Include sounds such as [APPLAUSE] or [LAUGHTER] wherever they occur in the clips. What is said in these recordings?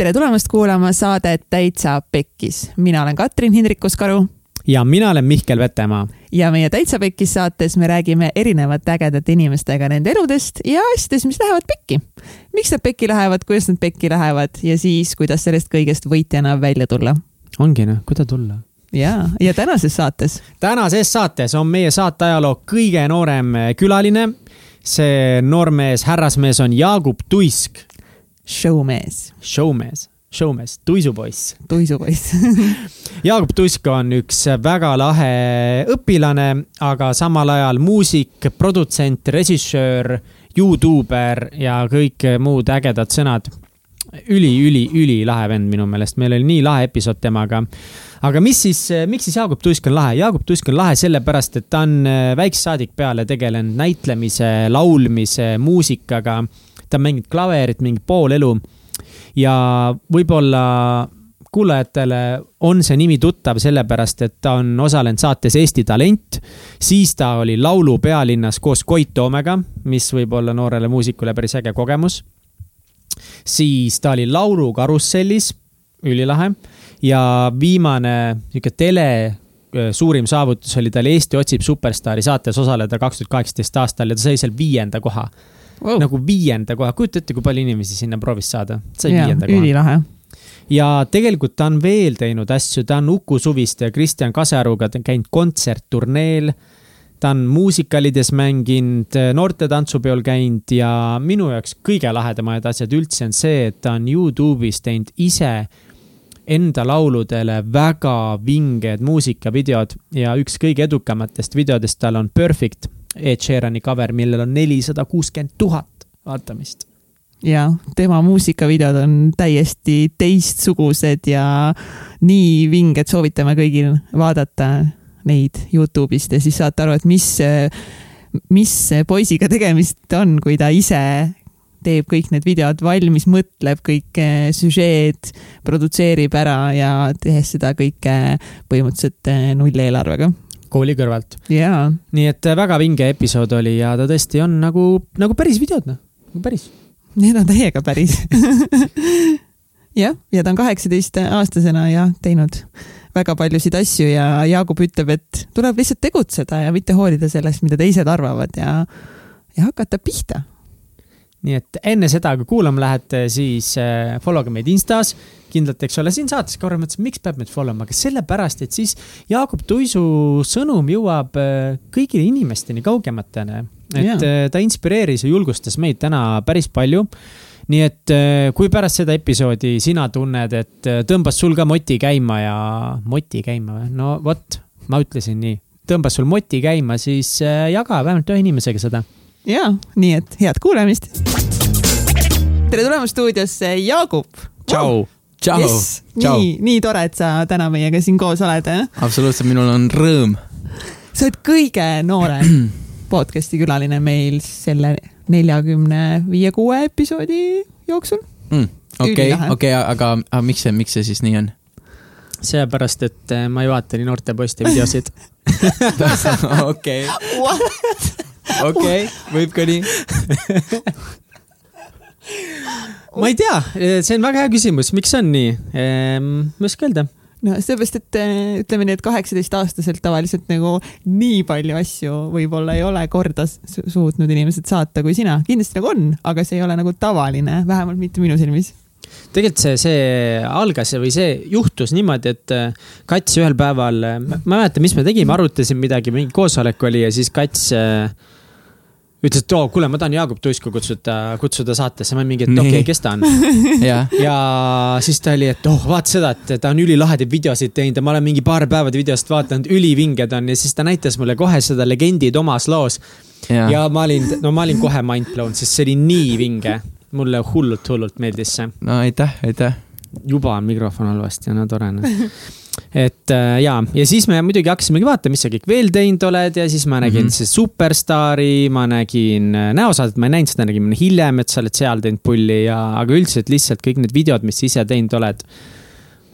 tere tulemast kuulama saadet Täitsa Pekkis. mina olen Katrin Hindrikus-Karu. ja mina olen Mihkel Vetemaa. ja meie Täitsa Pekkis saates me räägime erinevate ägedate inimestega nende eludest ja asjadest, mis lähevad pekki. miks nad pekki lähevad, kuidas nad pekki lähevad ja siis, kuidas sellest kõigest võitjana välja tulla. ongi noh, kuidas tulla ja, ja tänases saates? tänases saates on meie saate ajaloo kõige noorem külaline. see noormees, härrasmees on Jaagup Tuisk showmees. Showmees, showmees, tuisupoiss. tuisupoiss [LAUGHS] Jaagup Tuisk on üks väga lahe õpilane, aga samal ajal muusik, produtsent, režissöör, Youtuber ja kõik muud ägedad sõnad üli, üli, ülilahe vend minu meelest, meil oli nii lahe episood temaga. aga mis siis, miks siis Jaagup Tuisk on lahe? Jaagup Tuisk on lahe sellepärast, et ta on väiksest saadik peale tegelenud näitlemise, laulmise, muusikaga ta on mänginud klaverit mingi pool elu. ja võib-olla kuulajatele on see nimi tuttav sellepärast, et ta on osalenud saates Eesti Talent. siis ta oli laulu pealinnas koos Koit Toomega, mis võib olla noorele muusikule päris äge kogemus. siis ta oli laulukarussellis, ülilahe. ja viimane niisugune tele suurim saavutus oli tal Eesti otsib superstaari saates osaleda kaks tuhat kaheksateist aastal ja ta sai seal viienda koha wow.. nagu viienda koha, kujuta ette, kui palju inimesi sinna proovis saada, sai ja, viienda koha. ülilahe. Ja tegelikult ta on veel teinud asju, ta on Uku Suviste ja Kristjan Kasearuga käinud kontsertturneel. ta on muusikalides mänginud, noorte tantsupeol käinud ja minu jaoks kõige lahedamad asjad üldse on see, et ta on Youtube'is teinud ise enda lauludele väga vinged muusikavideod ja üks kõige edukamatest videodest tal on Perfect Ed Sheerani cover, millel on nelisada kuuskümmend tuhat vaatamist. ja tema muusikavideod on täiesti teistsugused ja nii vinged, soovitame kõigil vaadata neid Youtube'ist ja siis saate aru, et mis, mis poisiga tegemist on, kui ta ise teeb kõik need videod valmis, mõtleb kõik süžeed, produtseerib ära ja tehes seda kõike põhimõtteliselt nulleelarvega kooli kõrvalt. Yeah.. nii et äh, väga vinge episood oli ja ta tõesti on nagu, nagu päris videod, noh, nagu päris. Need on täiega päris. [LAUGHS] Jah, ja ta on kaheksateistaastasena jah, teinud väga paljusid asju ja Jaagup ütleb, et tuleb lihtsalt tegutseda ja mitte hoolida sellest, mida teised arvavad ja, ja hakata pihta. Nii et enne seda, kui kuulama lähete, siis äh, follow ge meid Instas. Kindlalt, eks ole, siin saates korra mõtlesin, miks peab meid follow ma, aga sellepärast, et siis Jaagup Tuisu sõnum jõuab äh, kõigile inimesteni kaugematele. et yeah. Äh, ta inspireeris ja julgustas meid täna päris palju nii et kui pärast seda episoodi sina tunned, et tõmbas sul ka moti käima ja, moti käima või? no vot, ma ütlesin nii, tõmbas sul moti käima, siis jaga vähemalt ühe inimesega seda ja nii et head kuulamist. tere tulemast stuudiosse, Jaagup. tšau. Tšau yes,. nii, nii tore, et sa täna meiega siin koos oled. absoluutselt, minul on rõõm. sa oled kõige noorem [CLEARS THROAT] podcast'i külaline meil selle neljakümne viie, kuue episoodi jooksul mm,. okei, okei, aga, aga miks see, miks see siis nii on? sellepärast, et eh, ma ei vaata nii noorte poiste videosid. [LAUGHS] [LAUGHS] okei. okei, võib ka nii [LAUGHS] ma ei tea, see on väga hea küsimus, miks on nii ehm,? ma ei oska öelda no sellepärast, et eh, ütleme nii, et kaheksateistaastaselt tavaliselt nagu nii palju asju võib-olla ei ole korda suutnud inimesed saata kui sina. kindlasti nagu on, aga see ei ole nagu tavaline, vähemalt mitte minu silmis. tegelikult see, see algas või see juhtus niimoodi, et eh, Kats ühel päeval, ma ei mäleta, mis me tegime, arutasime midagi, mingi koosolek oli ja siis Kats äh, ütles, et oo, kuule, ma tahan Jaagup Tuisku kutsuda, kutsuda saatesse, ma mingi, et okei okay,, kes ta on [LAUGHS] ja. ja siis ta oli, et oh, vaata seda, et ta on ülilahedaid videosid teinud ja ma olen mingi paar päeva videost vaadanud, ülivinged on ja siis ta näitas mulle kohe seda Legendi Toomas loos. ja ma olin, no ma olin kohe mind blown, sest see oli nii vinge. mulle hullult, hullult meeldis see. no aitäh, aitäh. juba on mikrofon halvasti, no tore noh [LAUGHS] et äh, ja, ja siis me muidugi hakkasimegi vaatama, mis sa kõik veel teinud oled ja siis ma nägin mm -hmm. siis Superstaari, ma nägin äh, näosaadet, ma ei näinud seda, nägin hiljem, et sa oled seal teinud pulli ja, aga üldiselt lihtsalt kõik need videod, mis sa ise teinud oled,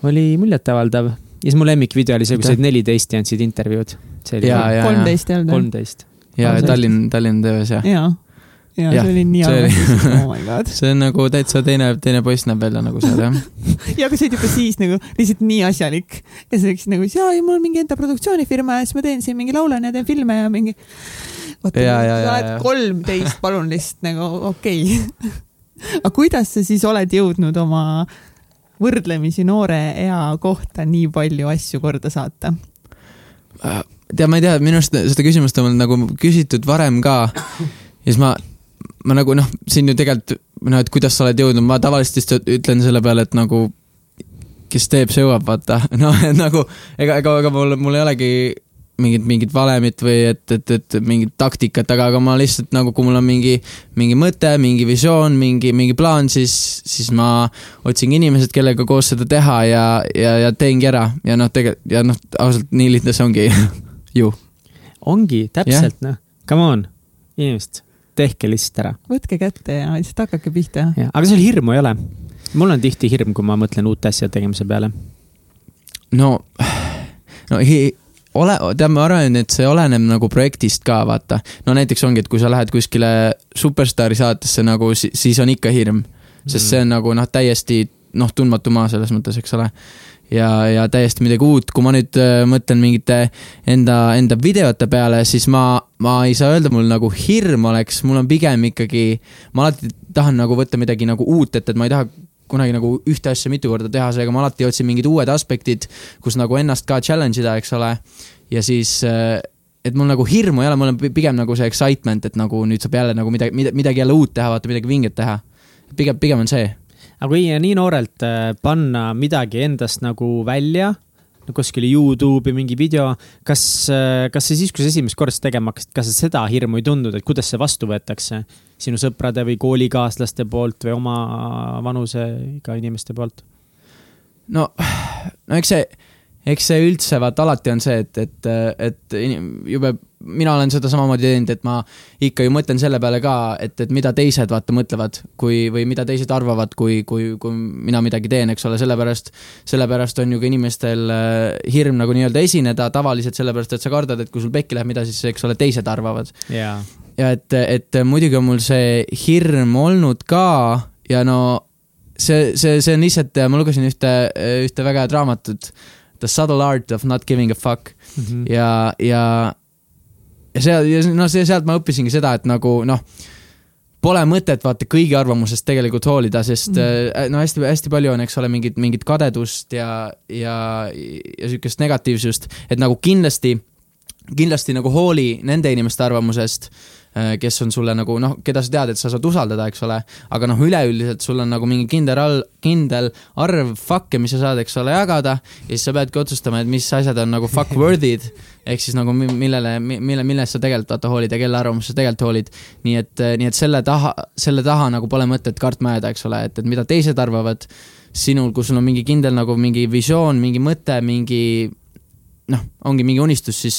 oli muljetavaldav. ja siis mu lemmikvideo oli see, kui sa olid neliteist ja andsid intervjuud. kolmteist ei olnud? kolmteist. ja, ja Tallinn, Tallinn TV-s jah ja ja see oli nii armastus, oh [LAUGHS] my god. see on nagu täitsa teine, teine poiss näeb välja nagu seal jah. [LAUGHS] ja aga see oli juba siis nagu lihtsalt nii asjalik ja see läks nagu, jaa, mul on mingi enda produktsioonifirma ja siis ma teen siin mingi laulan ja teen filme ja mingi. Ja, sa oled kolmteist, palun lihtsalt nagu okei okay. [LAUGHS] aga kuidas sa siis oled jõudnud oma võrdlemisi noore ea kohta nii palju asju korda saata? tead, ma ei tea, minu arust seda küsimust on mul nagu küsitud varem ka. ja siis ma, ma nagu noh, siin ju tegelikult noh, et kuidas sa oled jõudnud, ma tavaliselt lihtsalt ütlen selle peale, et nagu kes teeb, see jõuab, vaata. noh, et nagu ega, ega, ega mul, mul ei olegi mingit, mingit valemit või et, et, et mingit taktikat, aga, aga ma lihtsalt nagu, kui mul on mingi, mingi mõte, mingi visioon, mingi, mingi plaan, siis, siis ma otsingi inimesed, kellega koos seda teha ja, ja, ja teengi ära ja noh, tegelikult ja noh, ausalt nii lihtne see ongi [LAUGHS] ju. ongi, täpselt noh, come on, inimesed, tehke lihtsalt ära. võtke kätte ja lihtsalt hakake pihta. aga sul hirmu ei ole? mul on tihti hirm, kui ma mõtlen uute asjade tegemise peale. no, no hi- ole, tead, ma arvan, et see oleneb nagu projektist ka, vaata. no näiteks ongi, et kui sa lähed kuskile superstaari saatesse nagu, siis on ikka hirm. sest see on nagu noh, täiesti noh, tundmatu maa selles mõttes, eks ole. ja, ja täiesti midagi uut, kui ma nüüd äh, mõtlen mingite enda, enda videote peale, siis ma, ma ei saa öelda, mul nagu hirm oleks, mul on pigem ikkagi, ma alati tahan nagu võtta midagi nagu uut ette, et ma ei taha kunagi nagu ühte asja mitu korda teha, seega ma alati otsin mingid uued aspektid, kus nagu ennast ka challenge ida, eks ole. ja siis, et mul nagu hirmu ei ole, mul on pi- pigem nagu see excitement, et nagu nüüd saab jälle nagu midagi, midagi jälle uut teha, vaata midagi vinget teha. pigem, pigem on see. Aga kui nii noorelt äh, panna midagi endast nagu välja, kuskile Youtube'i mingi video, kas, kas sa siis, kui sa esimest korda seda tegema hakkasid, kas sa seda hirmu ei tundnud, et kuidas see vastu võetakse sinu sõprade või koolikaaslaste poolt või oma vanusega inimeste poolt? no, no eks see, eks see üldse vaata alati on see, et, et, et jube, mina olen seda samamoodi teinud, et ma ikka ju mõtlen selle peale ka, et, et mida teised vaata mõtlevad, kui, või mida teised arvavad, kui, kui, kui mina midagi teen, eks ole, sellepärast, sellepärast on ju ka inimestel äh, hirm nagu nii-öelda esineda tavaliselt sellepärast, et sa kardad, et kui sul pekki läheb, mida siis, eks ole, teised arvavad jaa. ja et, et muidugi on mul see hirm olnud ka ja no see, see, see on lihtsalt, ma lugesin ühte, ühte väga head raamatut, The subtle art of not giving a fuck Mhm. ja, ja, ja seal, noh, see, sealt ma õppisingi seda, et nagu noh, pole mõtet vaata kõigi arvamusest tegelikult hoolida, sest Mm. mm. no hästi-hästi palju on, eks ole, mingit, mingit kadedust ja, ja, ja sihukest negatiivsust, et nagu kindlasti, kindlasti nagu hooli nende inimeste arvamusest, kes on sulle nagu noh, keda sa tead, et sa saad usaldada, eks ole, aga noh, üleüldiselt sul on nagu mingi kindel all, kindel arv fuck'e, mis sa saad, eks ole, jagada ja siis sa peadki otsustama, et mis asjad on nagu fuck [LAUGHS] worthy'd ehk siis nagu mi- millele, mille, millest sa tegelikult vaata hoolid ja kelle arvamusest sa tegelikult hoolid. nii et, nii et selle taha, selle taha nagu pole mõtet kartma jääda, eks ole, et, et mida teised arvavad sinul, kui sul on mingi kindel nagu mingi visioon, mingi mõte, mingi noh, ongi mingi unistus, siis,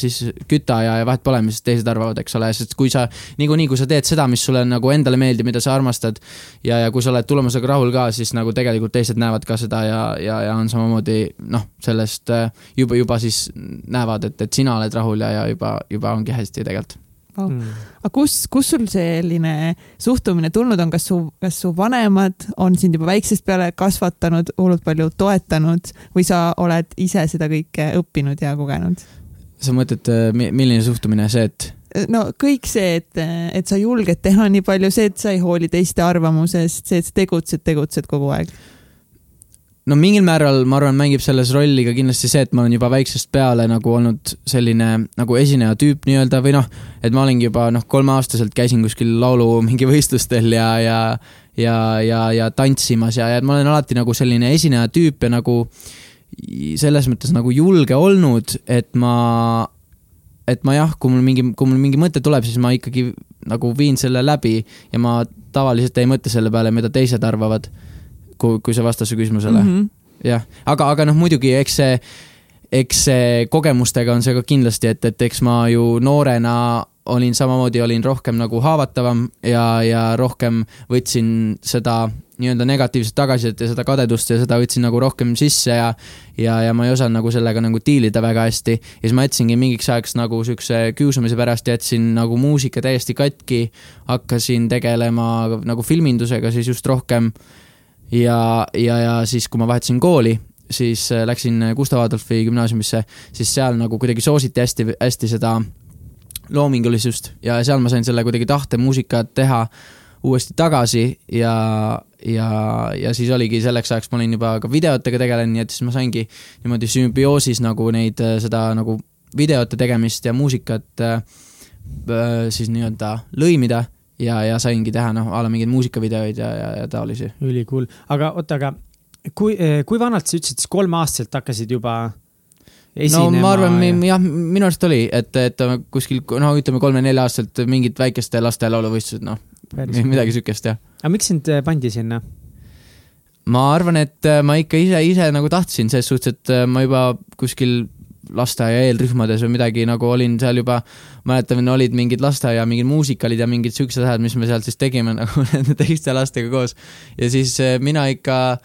siis küta ja, ja vahet pole, mis teised arvavad, eks ole, sest kui sa niikuinii, kui sa teed seda, mis sulle nagu endale meeldib, mida sa armastad ja, ja kui sa oled tulemusega rahul ka, siis nagu tegelikult teised näevad ka seda ja, ja, ja on samamoodi noh, sellest äh, juba, juba siis näevad, et, et sina oled rahul ja, ja juba, juba ongi hästi tegelikult. Mm. aga kus, kus sul selline suhtumine tulnud on, kas su, kas su vanemad on sind juba väiksest peale kasvatanud, hullult palju toetanud või sa oled ise seda kõike õppinud ja kogenud? sa mõtled, milline suhtumine see, et no kõik see, et, et sa julged teha nii palju, see, et sa ei hooli teiste arvamusest, see, et sa tegutsed, tegutsed kogu aeg. No mingil määral ma arvan, mängib selles rolli ka kindlasti see, et ma olen juba väiksest peale nagu olnud selline nagu esineja tüüp nii-öelda või noh, et ma olingi juba noh, kolmeaastaselt käisin kuskil laulu mingi võistlustel ja, ja ja, ja, ja tantsimas ja, ja ma olen alati nagu selline esineja tüüp ja nagu selles mõttes nagu julge olnud, et ma et ma jah, kui mul mingi, kui mul mingi mõte tuleb, siis ma ikkagi nagu viin selle läbi ja ma tavaliselt ei mõtle selle peale, mida teised arvavad, kui, kui see vastas su küsimusele mm. -hmm. jah, aga, aga noh, muidugi eks see, eks see kogemustega on see ka kindlasti, et, et eks ma ju noorena olin samamoodi, olin rohkem nagu haavatavam ja, ja rohkem võtsin seda nii-öelda negatiivset tagasisidet ja seda kadedust ja seda võtsin nagu rohkem sisse ja ja, ja ma ei osanud nagu sellega nagu diilida väga hästi. ja siis ma jätsingi mingiks ajaks nagu siukse kiusamise pärast jätsin nagu muusika täiesti katki, hakkasin tegelema nagu filmindusega siis just rohkem. Ja, ja, ja siis, kui ma vahetasin kooli, siis äh, läksin Gustav Adolfi gümnaasiumisse, siis seal nagu kuidagi soositi hästi, hästi seda loomingulisust ja seal ma sain selle kuidagi tahte muusikat teha uuesti tagasi ja, ja, ja siis oligi selleks ajaks ma olin juba ka videotega tegelenud, nii et siis ma saingi niimoodi sümbioosis nagu neid, seda nagu videote tegemist ja muusikat äh, siis nii-öelda lõimida ja, ja saingi teha noh, a la mingeid muusikavideoid ja, ja, ja taolisi. ülikool, aga oota, aga kui, kui vanalt sa ütlesid, siis kolmeaastaselt hakkasid juba no ma arvan ja..., jah, minu arust oli, et, et kuskil no ütleme kolme-nelja-aastaselt mingid väikeste laste lauluvõistlused, noh, midagi siukest, jah. aga miks sind äh, pandi sinna? ma arvan, et äh, ma ikka ise, ise nagu tahtsin, selles suhtes, et ma juba kuskil lasteaia eelrühmades või midagi nagu olin seal juba, mäletan, olid mingid lasteaia mingid muusikalid ja mingid siuksed asjad, mis me seal siis tegime [LAUGHS] nagu nende teiste lastega koos. ja siis mina ikka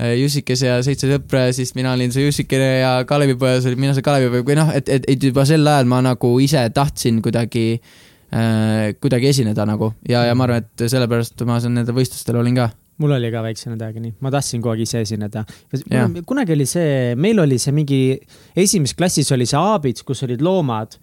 Äh, Jussikese ja seitse sõpra ja siis mina olin see Jussikene ja Kalevipojas olin mina see Kalevipoeg või noh, et, et, et juba sel ajal ma nagu ise tahtsin kuidagi äh,, kuidagi esineda nagu ja, ja ma arvan, et sellepärast ma nendel võistlustel olin ka mul oli ka väiksena täiega nii, ma tahtsin kogu aeg ise esineda. kunagi oli see, meil oli see mingi, esimeses klassis oli see aabits, kus olid loomad.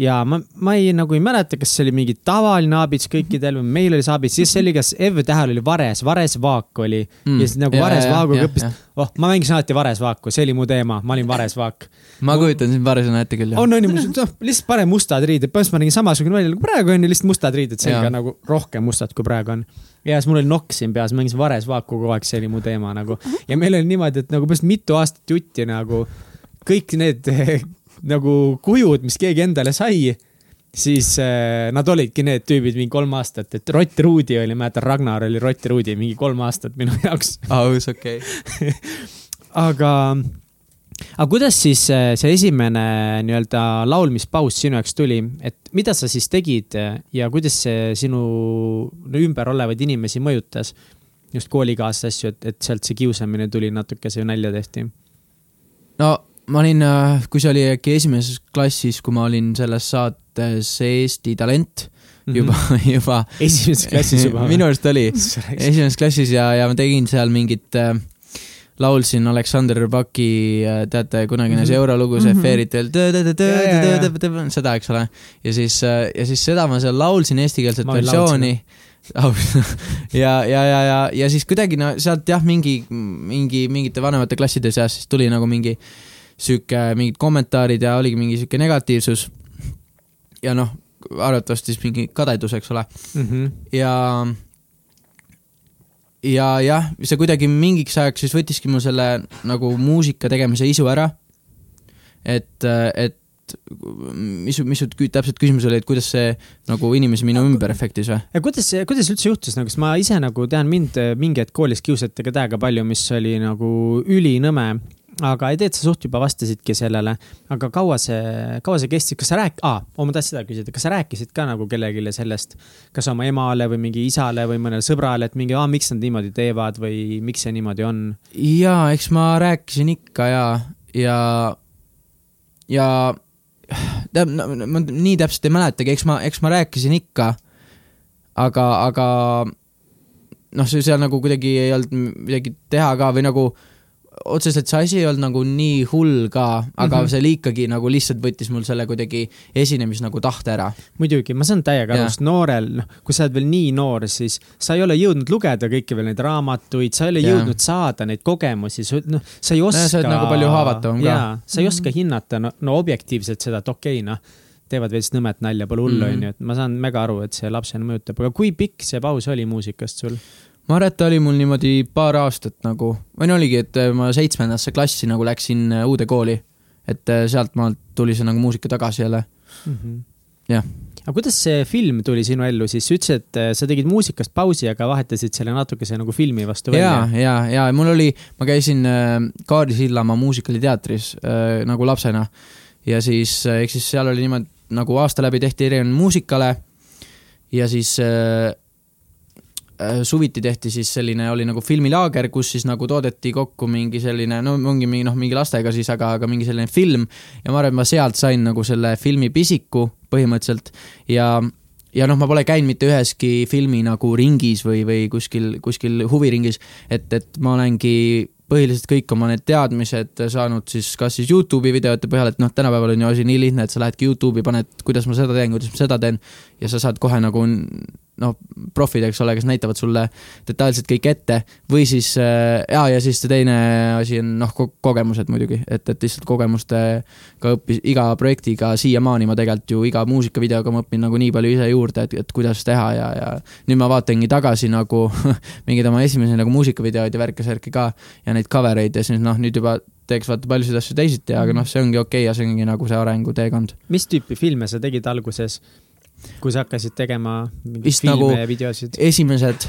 Ja ma, ma ei, nagu ei mäleta, kas see oli mingi tavaline aabits kõikidel või meil oli see aabits, siis see oli, kas EV-tähel oli Vares, Vares Vaak oli. Mm. ja siis nagu ja, Vares Vaaguga õppisid. oh, ma mängisin alati Vares Vaaku, see oli mu teema, ma olin Vares Vaak. ma kujutan sind Varesena ette küll, jah. on, on ju, noh, lihtsalt pane mustad riided, põhimõtteliselt ma nägin samasugune välja nagu praegu on ju, lihtsalt mustad riided. Selga nagu rohkem mustad, kui praegu on ja siis mul oli nokk siin peas, mängisin Vares Vaaku kogu aeg, see oli mu teema nagu. ja meil oli niimoodi, et nagu päris mitu aastat jutti nagu kõik need [LAUGHS] nagu kujud, mis keegi endale sai, siis äh, nad olidki need tüübid mingi kolm aastat, et Rott Ruudi oli, mäletan, Ragnar oli Rott Ruudi mingi kolm aastat minu [LAUGHS] jaoks. aus, okei aga, aga kuidas siis äh, see esimene nii-öelda laulmispaus sinu jaoks tuli, et mida sa siis tegid ja kuidas see sinu ümber olevaid inimesi mõjutas? just koolikaaslase asju, et, et sealt see kiusamine tuli natuke, see nalja tehti? no ma olin, äh, kui see oli äkki esimeses klassis, kui ma olin selles saates Eesti Talent juba mm, [LAUGHS] -hmm. juba. esimeses klassis juba [LAUGHS] minu arust oli, [LAUGHS] esimeses klassis ja, ja ma tegin seal mingit äh, laulsin Aleksander Rõbaki, äh, teate, kunagine -hmm. see eurolugu, see mm -hmm. Fairytale, seda, eks ole. ja siis, äh, ja siis seda ma seal laulsin, eestikeelset versiooni. [LAUGHS] ja, ja, ja, ja, ja siis kuidagi no sealt jah, mingi, mingi, mingite vanemate klasside seas siis tuli nagu mingi sihuke mingid kommentaarid ja oligi mingi sihuke negatiivsus. ja noh, arvatavasti siis mingi kadedus, eks ole mm. -hmm. ja, ja jah, see kuidagi mingiks ajaks siis võttiski mul selle nagu muusika tegemise isu ära. et, et mis, mis su täpselt küsimus oli, et kuidas see nagu inimesi minu ümber efektis või? kuidas kuidas üldse juhtus nagu, sest ma ise nagu tean mind mingi hetk koolis kiusati ka täiega palju, mis oli nagu ülinõme aga ei tea, et sa suht juba vastasidki sellele, aga kaua see, kaua see kestis, kas sa rääk-, aa, ma tahtsin seda küsida, kas sa rääkisid ka nagu kellelegi sellest, kas oma emale või mingi isale või mõnele sõbrale, et mingi, aa, miks nad niimoodi teevad või miks see niimoodi on? jaa, eks ma rääkisin ikka ja, ja, ja tead, ma nii täpselt ei mäletagi, eks ma, eks ma rääkisin ikka, aga, aga noh, seal nagu kuidagi ei olnud midagi teha ka või nagu otseselt see asi ei olnud nagu nii hull ka, aga mm -hmm. see ikkagi nagu lihtsalt võttis mul selle kuidagi esinemis nagu tahte ära. muidugi, ma saan täiega aru, sest noorel, noh, kui sa oled veel nii noor, siis sa ei ole jõudnud lugeda kõiki veel neid raamatuid, sa ei ole ja. jõudnud saada neid kogemusi, noh, sa ei oska. sa oled nagu palju haavatavam ka. sa ei oska hinnata, no, no objektiivselt seda, et okei okay,, noh teevad veits nõmet nalja, pole hullu, mhm. onju, et ma saan mega aru, et see lapsena mõjutab, aga kui pikk see paus oli muusikast sul? Ma arvan, et ta oli mul niimoodi paar aastat nagu, või no oligi, et ma seitsmendasse klassi nagu läksin äh, uude kooli. et äh, sealt maalt tuli see nagu muusika tagasi jälle mm. -hmm. jah. aga kuidas see film tuli sinu ellu siis, sa ütlesid, et äh, sa tegid muusikast pausi, aga vahetasid selle natukese nagu filmi vastu välja. ja, ja, ja mul oli, ma käisin Kaari Sillamaa muusikaliteatris äh, nagu lapsena ja siis, eks siis seal oli niimoodi, nagu aasta läbi tehti erinevaid muusikale ja siis äh, äh, suviti tehti siis selline, oli nagu filmilaager, kus siis nagu toodeti kokku mingi selline, no ongi mingi noh, mingi lastega siis, aga, aga mingi selline film. Ja ma arvan, et ma sealt sain nagu selle filmi pisiku põhimõtteliselt. Ja ja noh, ma pole käinud mitte üheski filmi nagu ringis või, või kuskil, kuskil huviringis, et, et ma olengi põhiliselt kõik oma need teadmised saanud siis kas siis Youtube'i videote põhjal, et noh, tänapäeval on ju asi nii lihtne, et sa lähedki Youtube'i, paned, kuidas ma seda teen, kuidas ma seda teen. Ja sa saad kohe nagu noh, profid, eks ole, kes näitavad sulle detailselt kõik ette või siis äh, jaa, ja siis see teine asi on noh ko, kogemused muidugi, et, et lihtsalt kogemustega õppis, iga projektiga siiamaani ma tegelikult ju iga muusikavideoga ma õpin nagu nii palju ise juurde, et, et kuidas teha ja, ja nüüd ma vaatangi tagasi nagu [LAUGHS] mingeid oma esimesi nagu muusikavideoid ja värke-särke ka ja neid cover eid ja siis noh, nüüd juba teeks vaata paljusid asju teisiti, aga noh, see ongi okei okay ja see ongi nagu see arenguteekond. mis tüüpi filme sa tegid alguses? Kui sa hakkasid tegema vist filme nagu ja videosid? esimesed,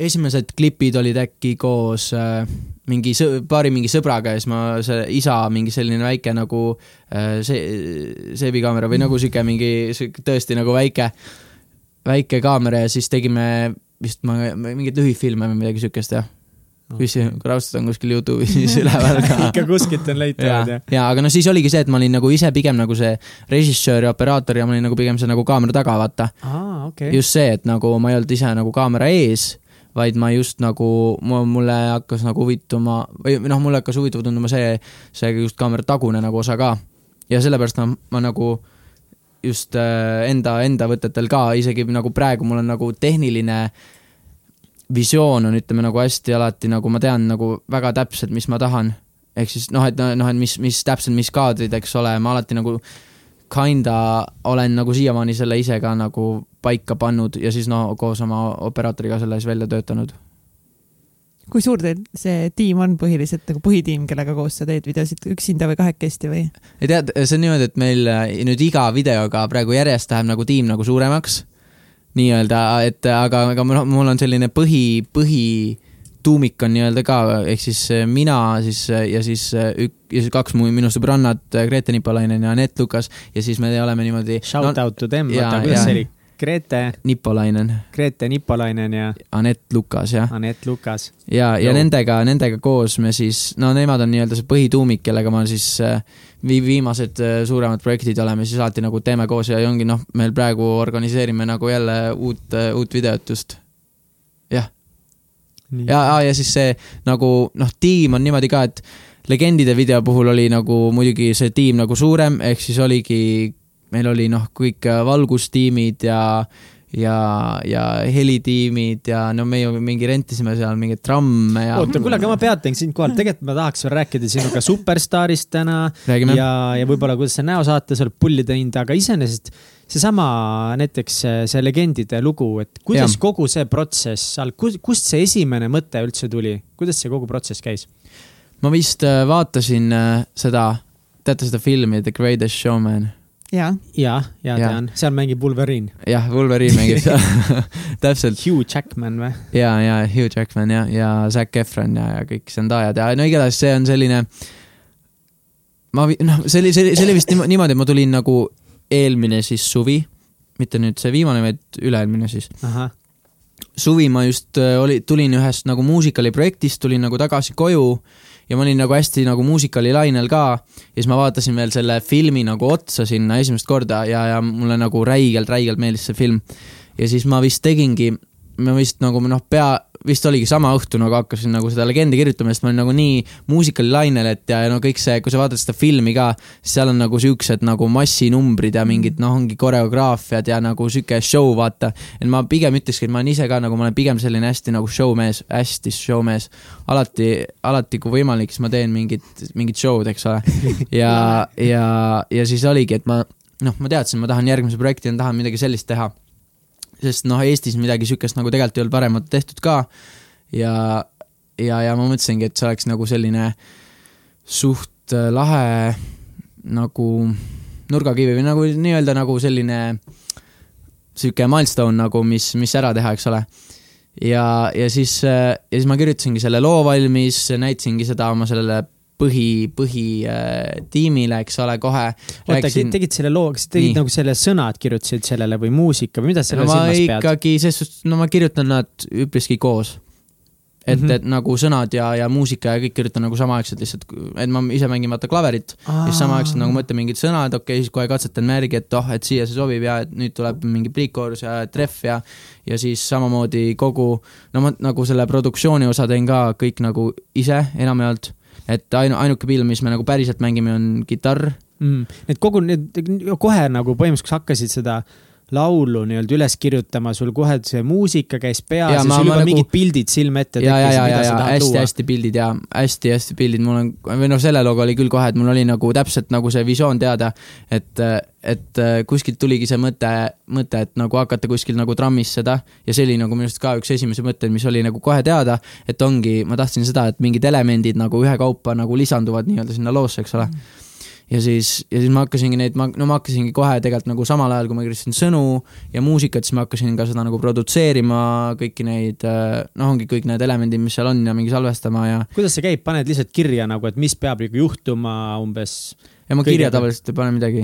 esimesed klipid olid äkki koos äh, mingi sõ-, paari mingi sõbraga ja siis ma, see isa mingi selline väike nagu äh, see, seebikaamera või nagu sihuke mingi, sihuke tõesti nagu väike, väike kaamera ja siis tegime vist ma, mingeid lühifilme või midagi siukest, jah küsi, raudselt on kuskil Youtube'is üleval ka [LAUGHS] ikka kuskilt on leitavad, jah? jaa, aga no siis oligi see, et ma olin nagu ise pigem nagu see režissöör ja operaator ja ma olin nagu pigem see nagu kaamera taga, vaata ah,. Okay. just see, et nagu ma ei olnud ise nagu kaamera ees, vaid ma just nagu, mulle hakkas nagu huvituma või noh, mulle hakkas huvitav tunduma see, see just kaamera tagune nagu osa ka. ja sellepärast ma, ma nagu just äh, enda, enda võtetel ka, isegi nagu praegu mul on nagu tehniline äh, visioon on, ütleme nagu hästi alati nagu ma tean nagu väga täpselt, mis ma tahan. ehk siis noh, et noh, et mis, mis täpselt, mis kaadrid, eks ole, ma alati nagu kinda olen nagu siiamaani selle ise ka nagu paika pannud ja siis no koos oma operaatoriga selle siis välja töötanud. kui suur teil see tiim on põhiliselt nagu põhitiim, kellega koos sa teed videosid, üksinda või kahekesti või? tead, see on niimoodi, et meil nüüd iga videoga praegu järjest läheb nagu tiim nagu suuremaks nii-öelda, et aga, aga mul on selline põhi, põhi tuumik on nii-öelda ka, ehk siis mina siis ja siis ük-, ja siis kaks mu minu sõbrannat, Grete Nipolainen ja Anett Lukas ja siis me oleme niimoodi. Shout no, out to them, oota, kuidas see oli? Grete. Nipolainen. Grete Nipolainen ja. Anett Lukas, jah. Anett Lukas. ja, ja nendega, nendega koos me siis, no nemad on nii-öelda see põhituumik, kellega ma siis äh, vi-, viimased äh, suuremad projektid oleme siis alati nagu teeme koos ja ongi noh, meil praegu organiseerime nagu jälle uut, äh, uut videot just. jah. ja, ja siis see nagu noh, tiim on niimoodi ka, et legendide video puhul oli nagu muidugi see tiim nagu suurem, ehk siis oligi, meil oli noh, kõik äh, valgustiimid ja ja, ja helitiimid ja no me ju mingi rentisime seal mingeid tramme ja. oota, kuule, aga ma peatan sind kohal, tegelikult ma tahaks veel rääkida sinuga superstaarist täna. ja, ja võib-olla, kuidas sa näosaates oled pulli teinud, aga iseenesest seesama näiteks see legendide lugu, et kuidas ja. kogu see protsess kust see esimene mõte üldse tuli, kuidas see kogu protsess käis? ma vist äh, vaatasin äh, seda, teate seda filmi The Greatest Showman ja, ja, ja tean, seal mängib Wolverine. jah, Wolverine mängib seal [LAUGHS] täpselt. Hugh Jackman või? ja, ja Hugh Jackman ja, ja Zac Efron ja, ja kõik Zendayad ja no igatahes see on selline. ma, noh, see oli, see oli, see oli vist niimoodi, et ma tulin nagu eelmine siis suvi, mitte nüüd see viimane, vaid üle-eelmine siis. suvi ma just äh, oli, tulin ühest nagu muusikali projektist, tulin nagu tagasi koju ja ma olin nagu hästi nagu muusikalilainel ka ja siis ma vaatasin veel selle filmi nagu otsa sinna esimest korda ja, ja mulle nagu räigelt, räigelt meeldis see film. ja siis ma vist tegingi, ma vist nagu noh, pea, vist oligi sama õhtu nagu hakkasin nagu seda legendi kirjutama, sest ma olin nagu nii muusikalilainel, et ja no kõik see, kui sa vaatad seda filmi ka, siis seal on nagu siuksed nagu massinumbrid ja mingid noh, ongi koreograafiad ja nagu sihuke show, vaata. et ma pigem ütlekski, et ma olen ise ka nagu, ma olen pigem selline hästi nagu showmees, hästi showmees. alati, alati kui võimalik, siis ma teen mingit, mingit show'd, eks ole. ja, ja, ja siis oligi, et ma noh, ma teadsin, ma tahan järgmise projektina, tahan midagi sellist teha sest noh, Eestis midagi sihukest nagu tegelikult ei olnud varem tehtud ka. ja, ja, ja ma mõtlesingi, et see oleks nagu selline suht äh, lahe nagu nurgakivi või nagu nii-öelda nagu selline sihuke milstone nagu, mis, mis ära teha, eks ole. ja, ja siis, äh, ja siis ma kirjutasingi selle loo valmis, näitasingi seda oma sellele põhi, põhitiimile, eks ole, kohe. oota, tegid selle loo, kas tegid Nii. nagu selle sõnad kirjutasid sellele või muusika või mida selle no ma silmas pead? ikkagi, selles suhtes, no ma kirjutan nad üpriski koos. et mm. -hmm. et nagu sõnad ja, ja muusika ja kõik kirjutan nagu samaaegselt lihtsalt, et ma ise mängin vaata klaverit ja siis samaaegselt nagu mõtlen mingid sõnad, okei okay,, siis kohe katsetan järgi, et oh, et siia see sobib ja et nüüd tuleb mingi pre-chorus ja trehv ja ja siis samamoodi kogu, no ma nagu selle produktsiooni osa teen ka kõik nagu ise enamjaolt, et ainu-, ainuke pill, mis me nagu päriselt mängime, on kitarr mm.. Need kogu need kohe nagu põhimõtteliselt, kui sa hakkasid seda laulu nii-öelda üles kirjutama, sul kohe see muusika käis peas ja, ja ma- sul juba nagu- mingid pildid silme ette tekkisid, mida ja, sa ja tahad luua. hästi-hästi pildid ja hästi-hästi pildid, mul on, või noh, selle looga oli küll kohe, et mul oli nagu täpselt nagu see visioon teada, et, et äh, kuskilt tuligi see mõte, mõte, et nagu hakata kuskil nagu trammis seda. Ja see oli nagu minu arust ka üks esimesi mõtteid, mis oli nagu kohe teada, et ongi, ma tahtsin seda, et mingid elemendid nagu ühekaupa nagu lisanduvad nii-öelda sinna loosse, eks ole ja siis, ja siis ma hakkasingi neid, ma, no ma hakkasingi kohe tegelikult nagu samal ajal, kui ma kirjutasin sõnu ja muusikat, siis ma hakkasin ka seda nagu produtseerima, kõiki neid, noh, ongi kõik need elemendid, mis seal on ja mingi salvestama ja, kuidas see käib, paned lihtsalt kirja nagu, et mis peab nagu juhtuma umbes? Ja ma kirja tavaliselt ei pane midagi.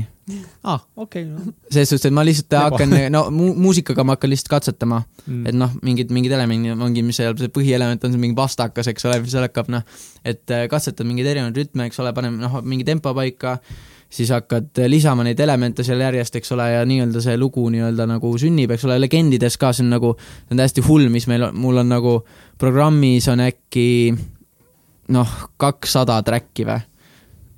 aa ah,, okei okay, selles suhtes, et ma lihtsalt hakkan, no mu- muusikaga ma hakkan lihtsalt katsetama, no. et noh, mingid, mingid elemendid ongi, mis seal, see põhielement on see mingi pastakas, eks ole, mis seal hakkab noh, et äh, katsetad mingeid erinevaid rütme, eks ole, paneme noh, mingi tempo paika, siis hakkad äh, lisama neid elemente seal järjest, eks ole, ja nii-öelda see lugu nii-öelda nagu sünnib, eks ole, legendides ka see on nagu, see on täiesti hull, mis meil on, mul on nagu programmis on äkki noh, kakssada track'i või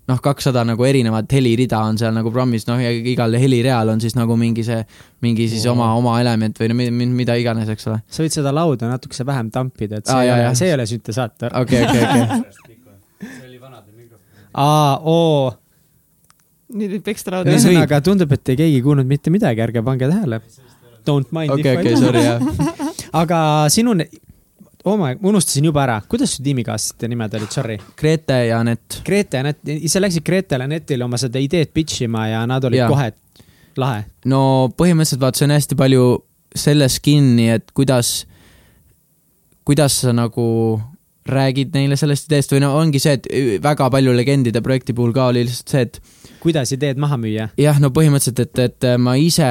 noh, kakssada nagu erinevat helirida on seal nagu programmis, noh ja igal helireal on siis nagu mingi see, mingi siis oma, oma element või no mi- mi- mida iganes, eks ole. sa võid seda lauda natukese vähem tampida, et see ei jaa, ole jaa., see ei ole süntesaator. okei, okei, okei. [LAUGHS] aa, oo, nüüd võib ekstra lauda ühesõnaga [LAUGHS] tundub, et ei keegi kuulnud mitte midagi, ärge pange tähele. Don't mind okei, if okei, I do. sorry, jah. [LAUGHS] aga sinu, oh my, ma unustasin juba ära, kuidas su tiimikaaslaste nimed olid, sorry? Grete ja Anett. Grete ja Anett, sa läksid Gretele ja Anetile oma seda ideed pitch ima ja nad olid Jaa. kohe lahe. no põhimõtteliselt vaata, see on hästi palju selles kinni, et kuidas, kuidas sa nagu räägid neile sellest ideest või no ongi see, et väga palju legendide projekti puhul ka oli lihtsalt see, et kuidas ideed maha müüa? jah, no põhimõtteliselt, et, et ma ise,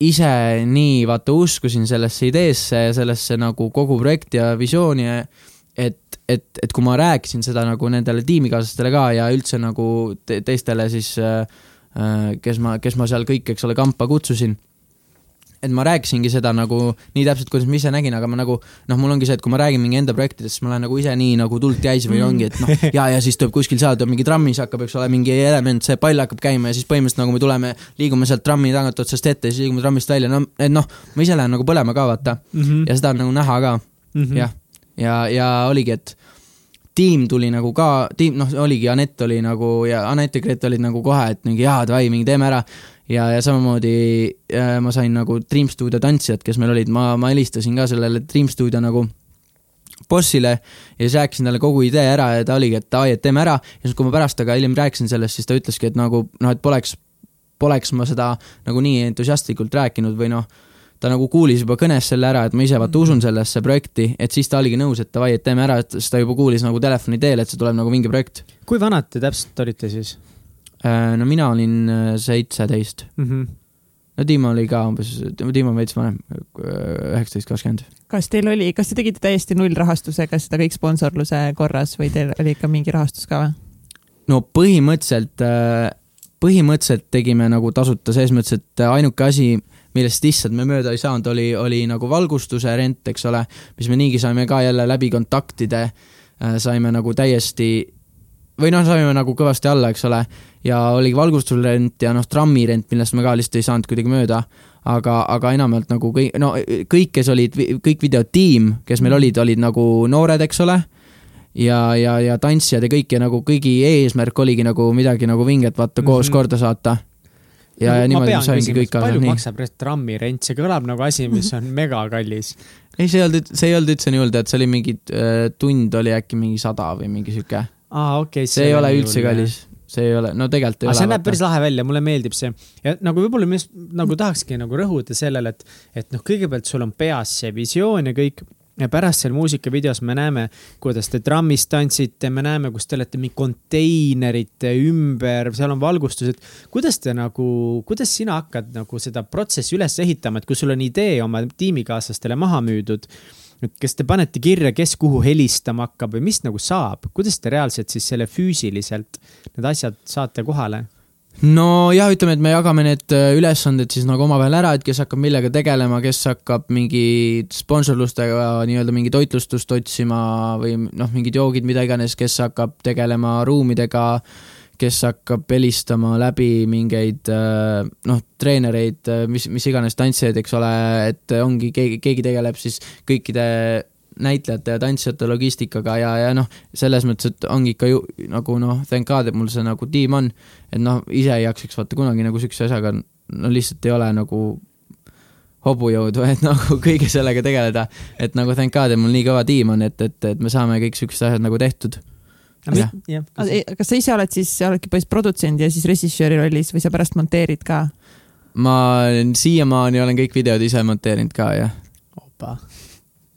ise nii vaata uskusin sellesse ideesse ja sellesse nagu kogu projekti ja visiooni, et, et, et kui ma rääkisin seda nagu nendele tiimikaaslastele ka ja üldse nagu te teistele siis, kes ma, kes ma seal kõik, eks ole, kampa kutsusin et ma rääkisingi seda nagu nii täpselt, kuidas ma ise nägin, aga ma nagu noh, mul ongi see, et kui ma räägin mingi enda projektidest, siis ma lähen nagu ise nii nagu tuld täis või ongi, et noh, ja, ja siis tuleb kuskil seal tuleb mingi trammis hakkab, eks ole, mingi element, see pall hakkab käima ja siis põhimõtteliselt nagu me tuleme, liigume sealt trammi tagant otsast ette ja siis liigume trammist välja, no et noh, ma ise lähen nagu põlema ka vaata. Mhm. ja seda on nagu näha ka, jah, ja, ja oligi, et tiim tuli nagu ka, tiim, noh, oligi, Anett oli nagu ja Anett ja Grete olid nagu kohe, et mingi jaa, davai, mingi teeme ära. ja, ja samamoodi äh, ma sain nagu Dream stuudio tantsijad, kes meil olid, ma, ma helistasin ka sellele Dream stuudio nagu bossile ja siis rääkisin talle kogu idee ära ja ta oligi, et davai, et teeme ära. Ja siis, kui ma pärast temaga hiljem rääkisin sellest, siis ta ütleski, et nagu noh, et poleks, poleks ma seda nagu nii entusiastlikult rääkinud või noh, ta nagu kuulis juba kõnes selle ära, et ma ise vaata usun sellesse projekti, et siis ta oligi nõus, et davai, et teeme ära, et siis ta juba kuulis nagu telefoni teel, et see tuleb nagu mingi projekt. kui vanad te täpselt olite siis no mina olin äh, seitseteist, mm? -hmm. no Dima oli ka umbes, Dima on veits vanem, üheksateist, kakskümmend. kas teil oli, kas te tegite täiesti nullrahastusega seda kõik sponsorluse korras või teil oli ikka mingi rahastus ka või? no põhimõtteliselt, põhimõtteliselt tegime nagu tasuta selles mõttes, et ainuke asi, millest lihtsalt me mööda ei saanud, oli, oli nagu valgustuse rent, eks ole, mis me niigi saime ka jälle läbi kontaktide, saime nagu täiesti või noh, saime nagu kõvasti alla, eks ole, ja oli valgustusrent ja noh, trammirent, millest me ka lihtsalt ei saanud kuidagi mööda, aga, aga enamjaolt nagu kõik, no kõik, kes olid, kõik videotiim, kes meil olid, olid nagu noored, eks ole ja, ja, ja tantsijad ja kõik ja nagu kõigi eesmärk oligi nagu midagi nagu vinget vaata koos Mhm. korda saata. ja, ja niimoodi saingi kõik alla, palju nii. maksab trammirent, see kõlab nagu asi, mis on megakallis. [LAUGHS] ei, see ei olnud, see ei olnud üldse nii hull, tead, see oli mingi äh, tund oli äkki mingi sada või mingi sihuke. aa, okei. see ei ole üldse. kallis, see ei ole, no tegelikult ei aga see ole näeb. päris lahe välja, mulle meeldib see ja nagu võib-olla mis nagu tahakski nagu rõhuda sellele, et, et noh, kõigepealt sul on peas see visioon ja kõik ja pärast seal muusikavideos me näeme, kuidas te trammis tantsite, me näeme, kus te olete mingi konteinerite ümber, seal on valgustused. kuidas te nagu, kuidas sina hakkad nagu seda protsessi üles ehitama, et kui sul on idee oma tiimikaaslastele maha müüdud et kas te panete kirja, kes kuhu helistama hakkab või mis nagu saab, kuidas te reaalselt siis selle füüsiliselt need asjad saate kohale? nojah, ütleme, et me jagame need äh, ülesanded siis nagu omavahel ära, et kes hakkab millega tegelema, kes hakkab mingi sponsorlustega nii-öelda mingi toitlustust otsima või noh, mingid joogid, mida iganes, kes hakkab tegelema ruumidega, kes hakkab helistama läbi mingeid äh, noh, treenereid, äh, mis, mis iganes tantsijaid, eks ole, et ongi keegi, keegi tegeleb siis kõikide näitlejate ja tantsijate logistikaga ja, ja noh, selles mõttes, et ongi ikka ju nagu noh, thank god, et mul see nagu tiim on. et noh, ise ei jaksaks vaata kunagi nagu siukse asjaga, no lihtsalt ei ole nagu hobujõudu, [LAUGHS] et nagu kõige sellega tegeleda. et nagu thank god, et mul nii kõva tiim on, et, et, et me saame kõik siuksed asjad nagu tehtud. Kas sa ise oled siis, oledki põhimõtteliselt produtsent ja siis režissööri rollis või sa pärast monteerid ka? ma siiamaani olen kõik videod ise monteerinud ka, jah. opa